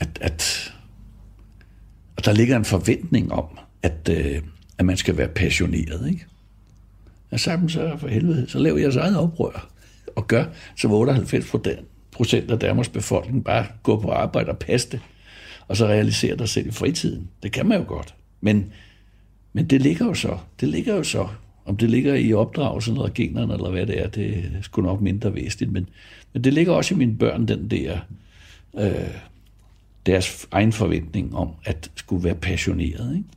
at, at at der ligger en forventning om, at, øh, at man skal være passioneret, ikke? Og sammen så for helvede, så laver jeg så eget oprør og gør, som 98 procent af Danmarks befolkning bare går på arbejde og passe det, og så realiserer dig selv i fritiden. Det kan man jo godt. Men, men det ligger jo så. Det ligger jo så. Om det ligger i opdragelsen eller generne, eller hvad det er, det er sgu nok mindre væsentligt. Men, men det ligger også i mine børn, den der, øh, deres egen forventning om at skulle være passioneret. Ikke?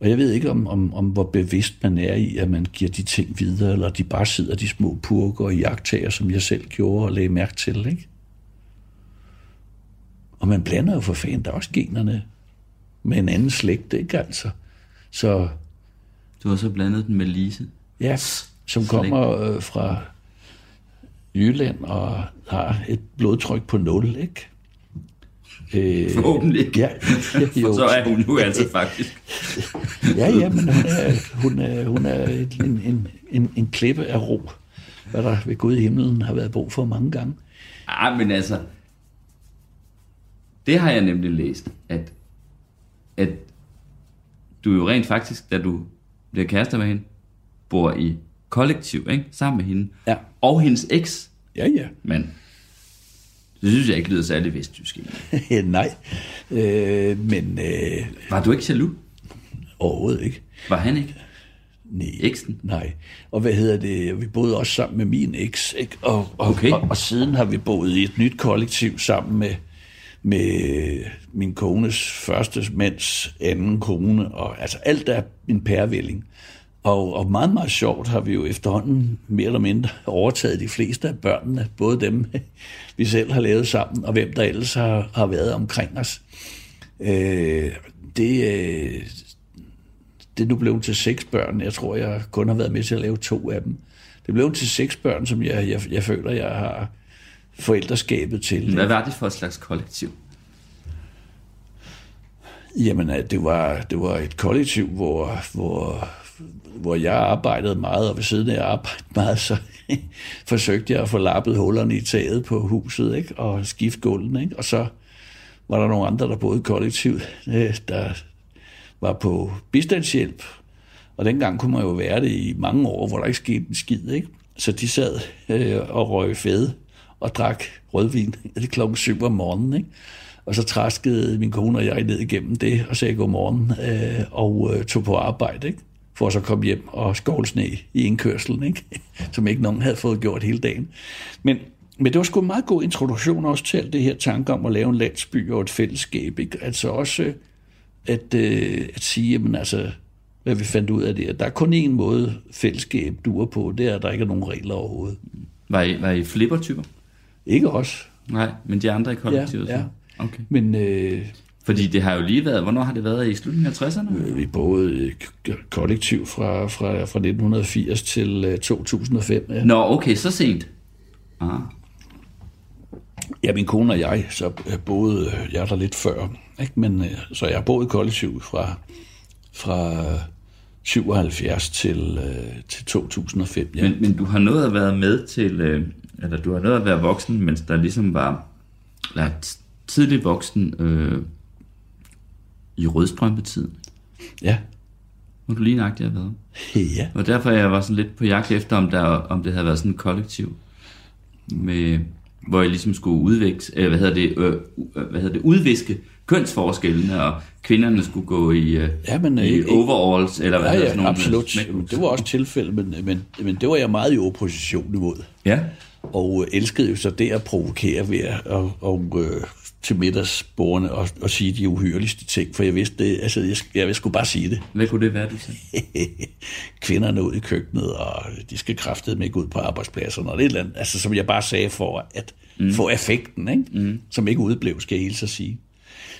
Og jeg ved ikke, om, om, om hvor bevidst man er i, at man giver de ting videre, eller de bare sidder de små purker og jagttager, som jeg selv gjorde og lagde mærke til. Ikke? Og man blander jo for fanden, der er også generne med en anden slægt, ikke altså? Så... Du har så blandet den med Lise? Ja, som kommer øh, fra Jylland og har et blodtryk på 0, ikke? Øh, Forhåbentlig. Ja, jo. så er hun jo altså faktisk. ja, ja, men hun er, hun er, hun er en, en, en, en klippe af ro, hvad der ved Gud i himlen har været brug for mange gange. Ah, men altså, det har jeg nemlig læst, at, at du jo rent faktisk, da du bliver kærester med hende, bor i kollektiv, ikke? Sammen med hende. Ja. Og hendes eks. Ja, ja. Men det synes jeg ikke lyder særlig vesttysk. Nej, øh, men... Øh, var du ikke jaloux? Overhovedet ikke. Var han ikke? Nej. Eksen? Nej. Og hvad hedder det? Vi boede også sammen med min eks, ikke? Og, og, okay. og, og siden har vi boet i et nyt kollektiv sammen med, med min kones første mands anden kone, og altså alt er en pærevælling. Og, og meget, meget sjovt har vi jo efterhånden mere eller mindre overtaget de fleste af børnene, både dem, vi selv har lavet sammen, og hvem der ellers har, har været omkring os. Øh, det, øh, det nu blev til seks børn. Jeg tror, jeg kun har været med til at lave to af dem. Det blev til seks børn, som jeg, jeg, jeg føler, jeg har forældreskabet til. Hvad var det for et slags kollektiv? Jamen, det var, det var et kollektiv, hvor, hvor, hvor jeg arbejdede meget, og ved siden af jeg arbejdede meget, så forsøgte jeg at få lappet hullerne i taget på huset, ikke? og skifte gulden, ikke? og så var der nogle andre, der boede kollektivt, øh, der var på bistandshjælp, og dengang kunne man jo være det i mange år, hvor der ikke skete en skid, ikke? Så de sad øh, og røg fede og drak rødvin klokken 7 om morgenen, ikke? Og så træskede min kone og jeg ned igennem det og sagde godmorgen øh, og øh, tog på arbejde, ikke? For at så komme hjem og skovle sne i indkørselen, ikke? som ikke nogen havde fået gjort hele dagen. Men, men det var sgu en meget god introduktion også til alt det her tanke om at lave en landsby og et fællesskab. Ikke? Altså også at, øh, at sige, jamen altså, hvad vi fandt ud af det, at der er kun én måde fællesskab duer på, det er, at der ikke er nogen regler overhovedet. Var I, var I flippertyper? Ikke os. Nej, men de andre i kollektivet? Ja, ja. Okay. Men, øh, fordi det har jo lige været, hvornår har det været i slutningen af 60'erne? Vi boede kollektiv fra, fra, fra 1980 til 2005. Ja. Nå, okay, så sent. Ah. Ja, min kone og jeg, så boede jeg der lidt før. Ikke? Men, så jeg har boet kollektiv fra, fra 77 til, til 2005. Ja. Men, men du har nået at være med til, eller du har nået at være voksen, mens der ligesom var, eller tidlig voksen, øh, i rødstrømpetiden. Ja. Hvor du lige nøjagtigt har været. Ja. Og derfor jeg var sådan lidt på jagt efter, om, der, om det havde været sådan et kollektiv, med, hvor jeg ligesom skulle udvækse, øh, hvad hedder det, øh, hvad hedder det, udviske kønsforskellene, og kvinderne skulle gå i, øh, ja, men, i ikke, overalls, eller hvad ja, hedder ja, sådan nogle absolut. Smækbus. Det var også tilfældet, men, men, men det var jeg meget i opposition imod. Ja. Og elskede jo så det at provokere ved at og, og, øh, til middagsbordene og, og sige de uhyreligste ting, for jeg vidste det, altså jeg, jeg, jeg skulle bare sige det. Hvad kunne det være, du sagde? Kvinderne ud i køkkenet, og de skal kraftedeme ikke ud på arbejdspladserne, og det eller andet, altså som jeg bare sagde for at mm. få effekten, ikke? Mm. som ikke udblev, skal jeg helt så sige.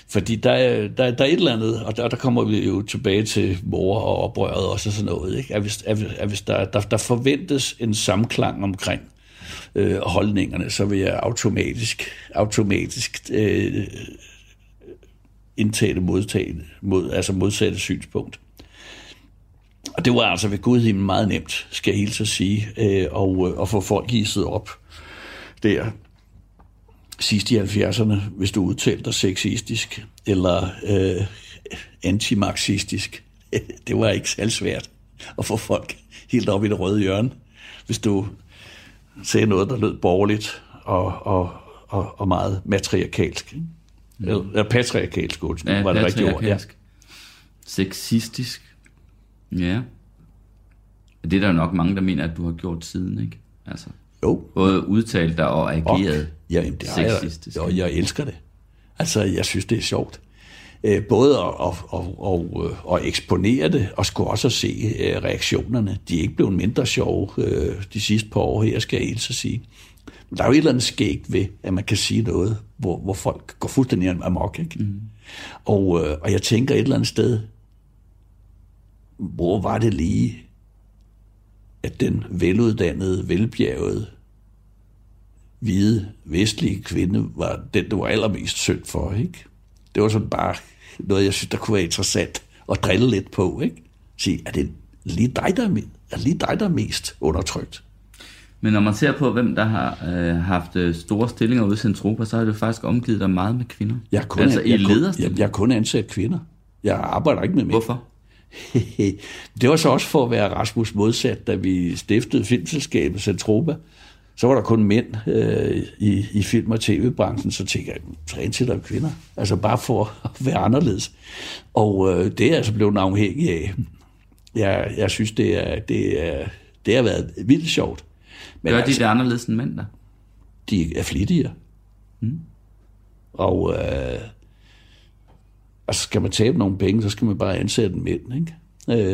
Fordi der er, der, der er et eller andet, og der, der kommer vi jo tilbage til mor og oprøret også og sådan noget, ikke? At hvis, at, at hvis der, der, der forventes en samklang omkring øh, holdningerne, så vil jeg automatisk, automatisk øh, indtage det modtagende, mod, altså modsatte synspunkt. Og det var altså ved Gud himmel meget nemt, skal jeg helt så sige, øh, og, øh, og få folk hisset op der. sidst i 70'erne, hvis du udtalte dig sexistisk eller øh, antimarxistisk. Det var ikke særlig svært at få folk helt op i det røde hjørne, hvis du sagde noget, der lød borgerligt og, og, og, og meget matriarkalsk. Ikke? Eller, patriarkalsk, undskyld, Ja, var det rigtige ord. Ja. Sexistisk. Ja. Det er der jo nok mange, der mener, at du har gjort siden, ikke? Altså, Jo, både udtalt dig og ageret Ja, jamen, det har jeg, sexistisk. og jeg elsker det. Altså, jeg synes, det er sjovt. Øh, Både at, at, at, at, at eksponere det, og skulle også se øh, reaktionerne. De er ikke blevet mindre sjove øh, de sidste par år her, skal jeg helt så sige. Men der er jo et eller andet skægt ved, at man kan sige noget, hvor, hvor folk går fuldstændig amok. Ikke? Mm. Og, øh, og jeg tænker et eller andet sted, hvor var det lige, at den veluddannede, velbjergede, hvide, vestlige kvinde var den, det var allermest synd for, ikke? Det var sådan bare noget, jeg synes, der kunne være interessant at drille lidt på, ikke? Sige, er det lige dig, der er, er lige dig, der er mest undertrykt? Men når man ser på, hvem der har øh, haft øh, store stillinger ude i Centropa, så har det faktisk omgivet dig meget med kvinder. Jeg er kun, altså i jeg, kun, jeg, jeg er kun ansat kvinder. Jeg arbejder ikke med mænd. Hvorfor? det var så også for at være Rasmus modsat, da vi stiftede filmselskabet Centropa. Så var der kun mænd øh, i, i film- og tv-branchen, så tænkte jeg, så ansætter jeg kvinder. Altså bare for at være anderledes. Og øh, det er altså blevet afhængig af. Jeg, jeg synes, det, er, det, er, det har været vildt sjovt. Men Gør de det anderledes end mænd der? de er flittigere. Mm. Og øh, altså skal man tabe nogle penge, så skal man bare ansætte en mænd, ikke?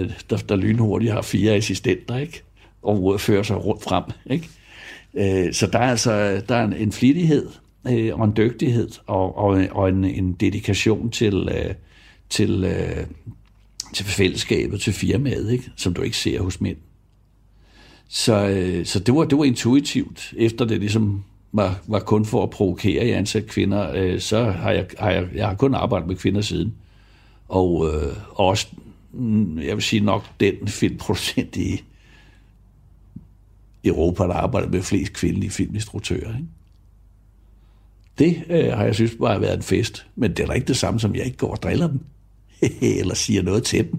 Øh, der, der lynhurtigt har fire assistenter, ikke? Og øh, fører sig rundt frem, ikke? Øh, så der er altså der er en, en flittighed øh, og en dygtighed og, og, og en, en dedikation til, øh, til, øh, til fællesskabet, til firmaet, ikke? som du ikke ser hos mænd. Så, øh, så det, var, det var intuitivt, efter det ligesom var, var kun for at provokere i ansat kvinder, øh, så har jeg, har jeg, jeg har kun arbejdet med kvinder siden. Og øh, også, mm, jeg vil sige nok, den filmproducent i Europa, der arbejder med flest kvindelige filminstruktører. Ikke? Det øh, har jeg synes bare været en fest, men det er da ikke det samme, som jeg ikke går og driller dem, eller siger noget til dem.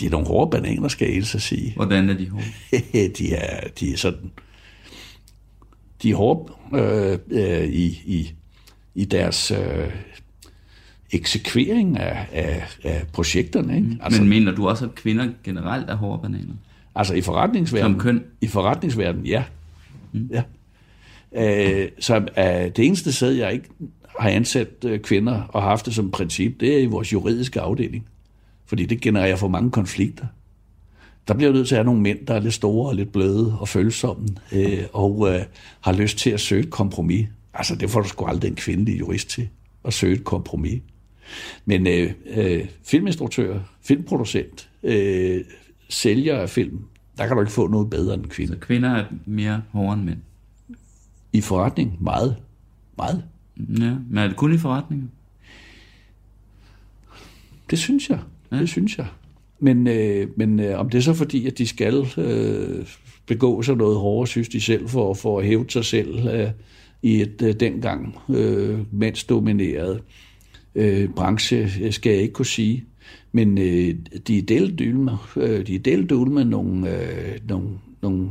De er nogle hårde bananer, skal jeg så sige. Hvordan er de hårde? de, er, de er sådan... De er hårde øh, øh, i, i, i deres øh, eksekvering af, af, af projekterne. Ikke? Altså, Men mener du også, at kvinder generelt er hårde bananer? Altså i forretningsverdenen... Som køn? I forretningsverdenen, ja. Mm. ja. Øh, så øh, det eneste sted, jeg ikke har ansat øh, kvinder og haft det som princip, det er i vores juridiske afdeling. Fordi det genererer for mange konflikter. Der bliver nødt til at have nogle mænd, der er lidt store og lidt bløde og følsomme, øh, og øh, har lyst til at søge et kompromis. Altså, det får du sgu aldrig en kvindelig jurist til, at søge et kompromis. Men øh, øh, filminstruktør, filmproducent, øh, sælger af film, der kan du ikke få noget bedre end en kvinde. Så kvinder er mere hårde end mænd? I forretning, meget. Meget. Ja, men er det kun i forretninger? Det synes jeg. Ja. Det synes jeg. Men, øh, men øh, om det er så fordi, at de skal øh, begå sig noget hårdere, synes de selv, for, for at hæve sig selv øh, i et øh, dengang øh, mandsdomineret øh, branche, øh, skal jeg ikke kunne sige. Men øh, de er delt med, øh, de er delt med nogle, øh, nogle, nogle,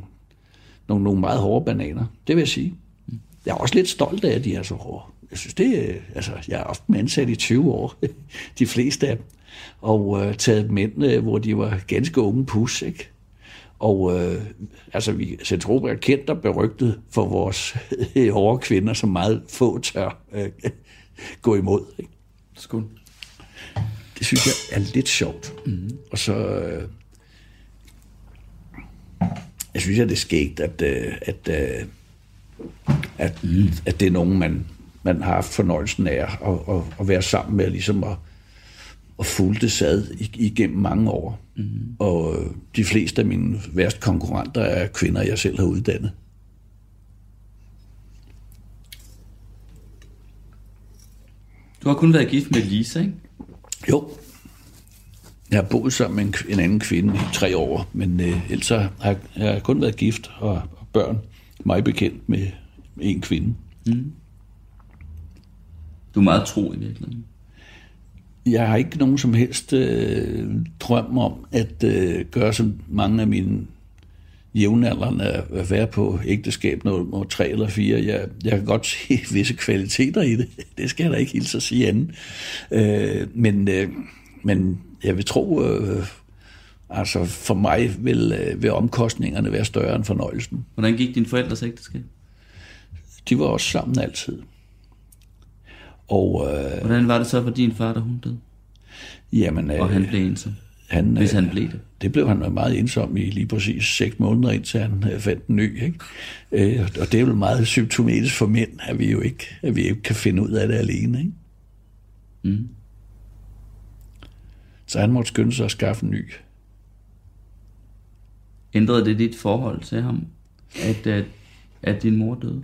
nogle, nogle meget hårde bananer. Det vil jeg sige. Jeg er også lidt stolt af, at de er så hårde. Jeg synes, det er, altså, jeg har haft dem ansat i 20 år, de fleste af dem, og øh, taget mænd, øh, hvor de var ganske unge pus, ikke? Og øh, altså, vi Centropa er kendt og berygtet for vores hårde kvinder, som meget få tør øh, gå imod. Ikke? Skål. Det synes jeg er lidt sjovt. Mm. Og så... Øh, jeg synes, at det er skægt, at, øh, at, øh, at, mm. at det er nogen, man, man har haft fornøjelsen af at, at, at være sammen med, ligesom at, at fulgte sad igennem mange år. Mm. Og øh, de fleste af mine værste konkurrenter er kvinder, jeg selv har uddannet. Du har kun været gift med Lisa, ikke? Jo. Jeg har boet sammen med en, en anden kvinde i tre år, men øh, ellers har jeg, jeg har kun været gift og, og børn. Mig bekendt med, med en kvinde. Mm. Du er meget tro i virkeligheden. Jeg har ikke nogen som helst øh, drøm om at øh, gøre som mange af mine jævnaldrende at være på ægteskab nummer tre eller fire. Jeg, jeg kan godt se visse kvaliteter i det. Det skal jeg da ikke hilse at sige anden. Øh, men, øh, men jeg vil tro, øh, altså for mig vil, øh, vil omkostningerne være større end fornøjelsen. Hvordan gik din forældres ægteskab? De var også sammen altid. Og, øh, Hvordan var det så for din far, da hun døde? jamen, øh, Og han blev ensom? Han, Hvis øh, han blev det. Det blev han meget ensom i lige præcis seks måneder, indtil han øh, fandt en ny. Ikke? Øh, og det er jo meget symptomatisk for mænd, at vi jo ikke, at vi ikke kan finde ud af det alene. Ikke? Mm. Så han måtte skynde sig at skaffe en ny. Ændrede det dit forhold til ham, at, at, at din mor døde?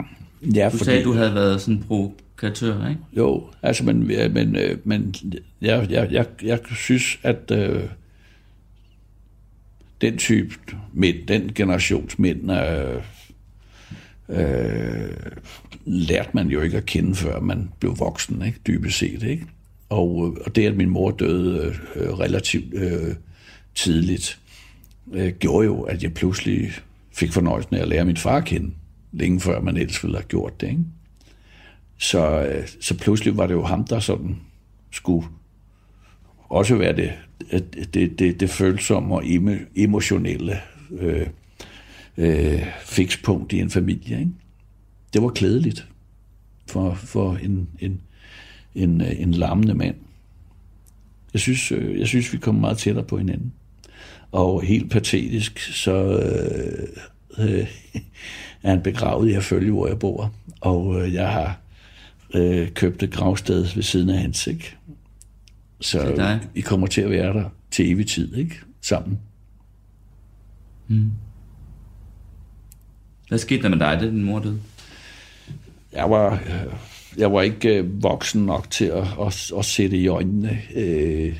Ja, Du sagde, at du havde været sådan provokatør, ikke? Jo, altså, men, men, øh, men jeg, jeg, jeg, jeg synes, at øh, den type mænd, den generations mænd, øh, øh, lærte man jo ikke at kende, før man blev voksen, ikke? dybest set. Ikke? Og, øh, og det, at min mor døde øh, relativt øh, tidligt, øh, gjorde jo, at jeg pludselig fik fornøjelsen af at lære min far at kende, længe før man ellers ville have gjort det. Ikke? Så, øh, så pludselig var det jo ham, der sådan skulle også være det, det, det, det, følsomme og emotionelle øh, øh, fikspunkt i en familie. Ikke? Det var klædeligt for, for en, en, en, øh, en larmende mand. Jeg synes, øh, jeg synes, vi kom meget tættere på hinanden. Og helt patetisk, så øh, øh, er han begravet i at følge, hvor jeg bor. Og øh, jeg har øh, købt et gravsted ved siden af hans, ikke? Så vi kommer til at være der til evig tid, ikke? Sammen. Hvad skete der med dig, da din mor døde? Jeg var, jeg var ikke øh, voksen nok til at, at, at sætte i øjnene. Øh,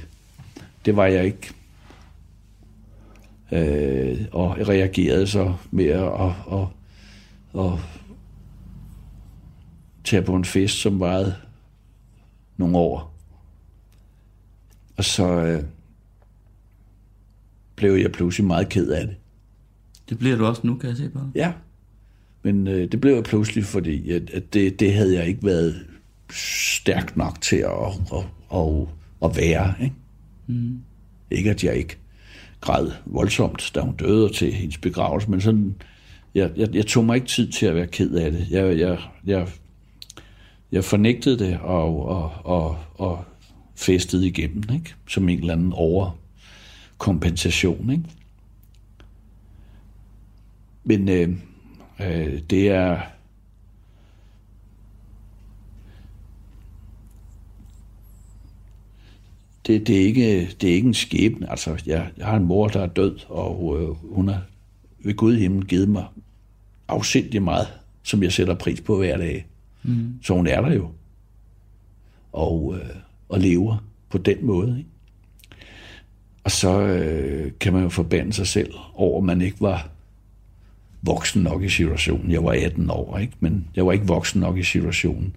det var jeg ikke. Øh, og jeg reagerede så med at, at, at, at tage på en fest, som varede nogle år. Og så øh, blev jeg pludselig meget ked af det. Det bliver du også nu, kan jeg se på. Ja. Men øh, det blev jeg pludselig, fordi at, at det, det havde jeg ikke været stærk nok til at, at, at, at være. Ikke? Mm. ikke at jeg ikke græd voldsomt, da hun døde til hendes begravelse, men sådan, jeg, jeg, jeg tog mig ikke tid til at være ked af det. Jeg, jeg, jeg, jeg fornægtede det og, og, og, og festede igennem, ikke? som en eller anden overkompensation. Ikke? Men øh, øh, det er... Det, det, er ikke, det er ikke en skæbne. Altså, jeg, jeg har en mor, der er død, og øh, hun har ved Gud i himlen givet mig afsindig meget, som jeg sætter pris på hver dag. Mm. Så hun er der jo. Og, øh, og lever på den måde. Ikke? Og så øh, kan man jo forbande sig selv over, at man ikke var voksen nok i situationen. Jeg var 18 år, ikke? men jeg var ikke voksen nok i situationen.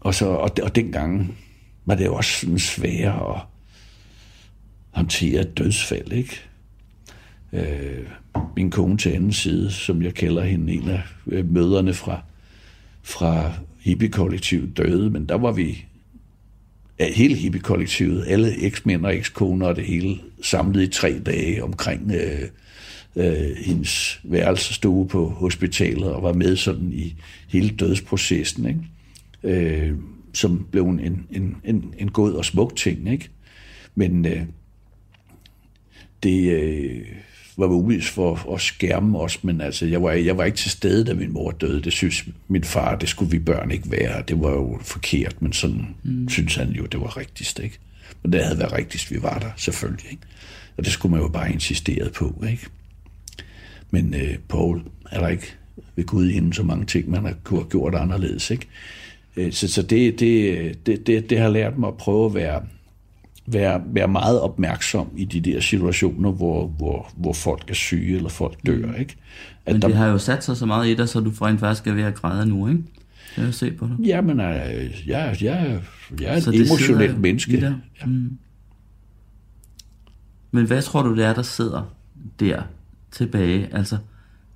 Og, så, og, og dengang var det jo også sådan sværere at håndtere et dødsfald. Ikke? Øh, min kone til anden side, som jeg kalder hende, en af øh, mødrene møderne fra, fra hippie-kollektivet døde, men der var vi af hele hippie-kollektivet, alle eksmænd og ekskoner og det hele, samlet i tre dage omkring øh, øh, hendes værelsestue på hospitalet og var med sådan i hele dødsprocessen, ikke? Øh, som blev en, en, en, en god og smuk ting. Ikke? Men øh, det øh, var muligt for at skærme os, men altså, jeg, var, jeg var ikke til stede, da min mor døde. Det synes min far, det skulle vi børn ikke være. Det var jo forkert, men sådan mm. synes han jo, det var rigtigst. Ikke? Men det havde været rigtigst, vi var der, selvfølgelig. Ikke? Og det skulle man jo bare insistere på. Ikke? Men øh, Paul, er der ikke ved Gud inden så mange ting, man har gjort anderledes. Ikke? Øh, Så, så det, det, det, det, det har lært mig at prøve at være, være, være meget opmærksom i de der situationer, hvor, hvor, hvor folk er syge eller folk dør. Ikke? At Men der, det har jo sat sig så meget i dig, så du rent faktisk er ved at græde nu, ikke? Kan jeg se på dig? Jamen, øh, jeg, jeg, jeg er Så et det emotionelt menneske. der. Mm. Men hvad tror du, det er, der sidder der tilbage? Altså,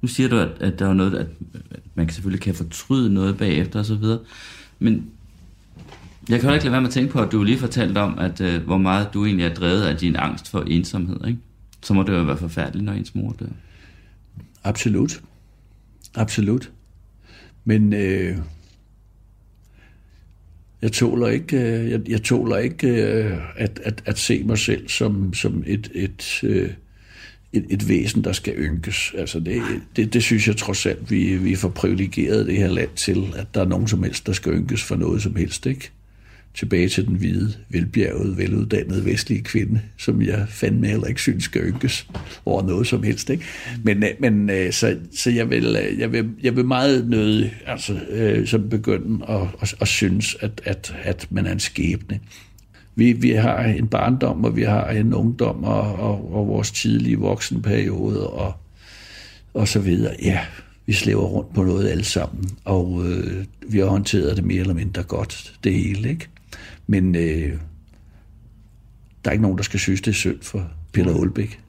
nu siger du, at, at der er noget, at man kan selvfølgelig kan fortryde noget bagefter og så videre. Men jeg kan heller ikke lade være med at tænke på, at du lige fortalte om, at øh, hvor meget du egentlig er drevet af din angst for ensomhed, ikke? Så må det jo være forfærdeligt, når ens mor dør. Absolut. Absolut. Men øh, jeg tåler ikke, øh, jeg, jeg tåler ikke øh, at, at, at se mig selv som, som et, et, øh, et, et væsen, der skal ynkes. Altså det, det, det synes jeg trods alt, vi, vi er for privilegeret det her land til, at der er nogen som helst, der skal ynkes for noget som helst, ikke? Tilbage til den hvide, velbjergede, veluddannede vestlige kvinde, som jeg fandme heller ikke synes skal ynkes over noget som helst. Ikke? Men, øh, men øh, så, så jeg, vil, øh, jeg, vil, jeg vil meget nødig altså, øh, som begynde at, at, at synes, at, at, at man er en skæbne. Vi, vi har en barndom, og vi har en ungdom, og, og, og vores tidlige voksenperiode, og, og så videre. Ja, vi slæver rundt på noget alle sammen, og øh, vi har håndteret det mere eller mindre godt, det hele, ikke? Men øh, der er ikke nogen, der skal synes, det er synd for Peter Aalbæk.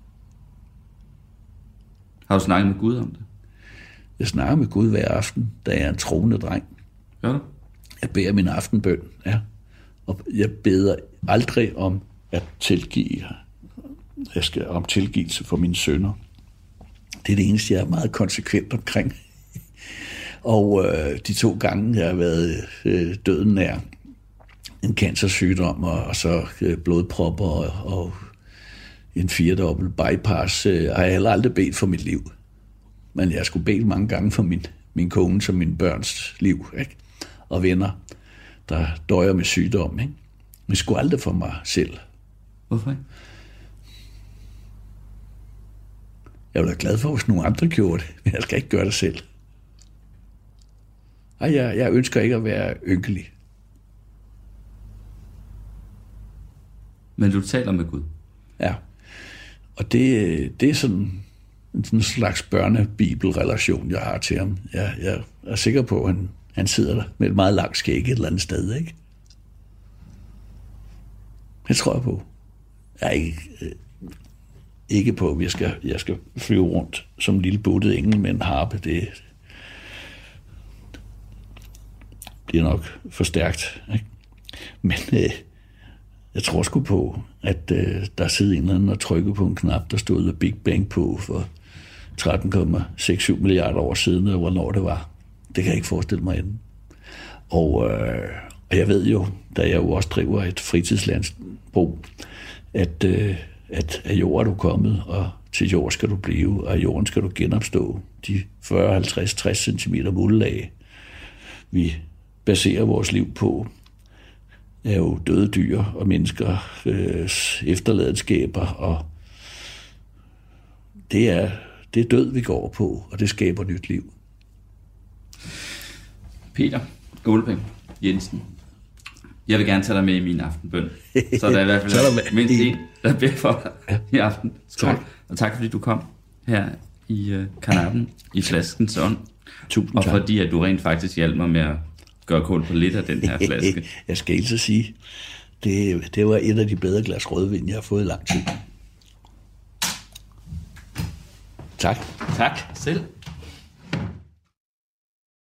Har du snakket med Gud om det? Jeg snakker med Gud hver aften, da jeg er en troende dreng. Du? Jeg beder min aftenbøn, ja. Og jeg beder aldrig om at tilgive. Jeg skal om tilgivelse for mine sønner. Det er det eneste, jeg er meget konsekvent omkring. Og øh, de to gange, jeg har været øh, døden nær, en cancersygdom, og, og så øh, blodpropper og, og en firedobbelt bypass, øh, har jeg heller aldrig bedt for mit liv. Men jeg skulle bede mange gange for min, min kone og min børns liv, ikke? og venner, der døjer med sygdom. Ikke? Men skulle aldrig for mig selv. Hvorfor ikke? Jeg ville være glad for, hvis nogle andre gjorde det, men jeg skal ikke gøre det selv. Ej, jeg, jeg ønsker ikke at være ynkelig. Men du taler med Gud. Ja. Og det, det er sådan en sådan slags børnebibelrelation, jeg har til ham. Jeg, jeg er sikker på, at han, han sidder der med et meget langt skæg et eller andet sted, ikke? Det tror jeg på. Jeg er ikke, øh, ikke på, at jeg skal, jeg skal flyve rundt som en lille buttet engel med en harpe. Det bliver nok for stærkt. Ikke? Men øh, jeg tror sgu på, at øh, der sidder en eller anden og trykker på en knap, der stod The Big Bang på for 13,67 milliarder år siden, eller hvornår det var. Det kan jeg ikke forestille mig inden. Og, øh, og jeg ved jo, da jeg jo også driver et fritidslandsbrug, at, øh, at af jord er du kommet, og til jord skal du blive, og af jorden skal du genopstå de 40, 50, 60 cm muldlag, vi baserer vores liv på, er jo døde dyr og mennesker øh, efterladenskaber, og det er, det er død, vi går på, og det skaber nyt liv. Peter Ålebæk Jensen. Jeg vil gerne tage dig med i min aftenbøn. Så der er i hvert er fald med- mindst en, der beder for dig i aften. Skål. Tak. Og tak fordi du kom her i uh, kanappen i flaskens ånd. Tusind Og tak. fordi at du rent faktisk hjalp mig med at gøre kål på lidt af den her flaske. Jeg skal ikke så sige, det, det var et af de bedre glas rødvin, jeg har fået i lang tid. Tak. Tak selv.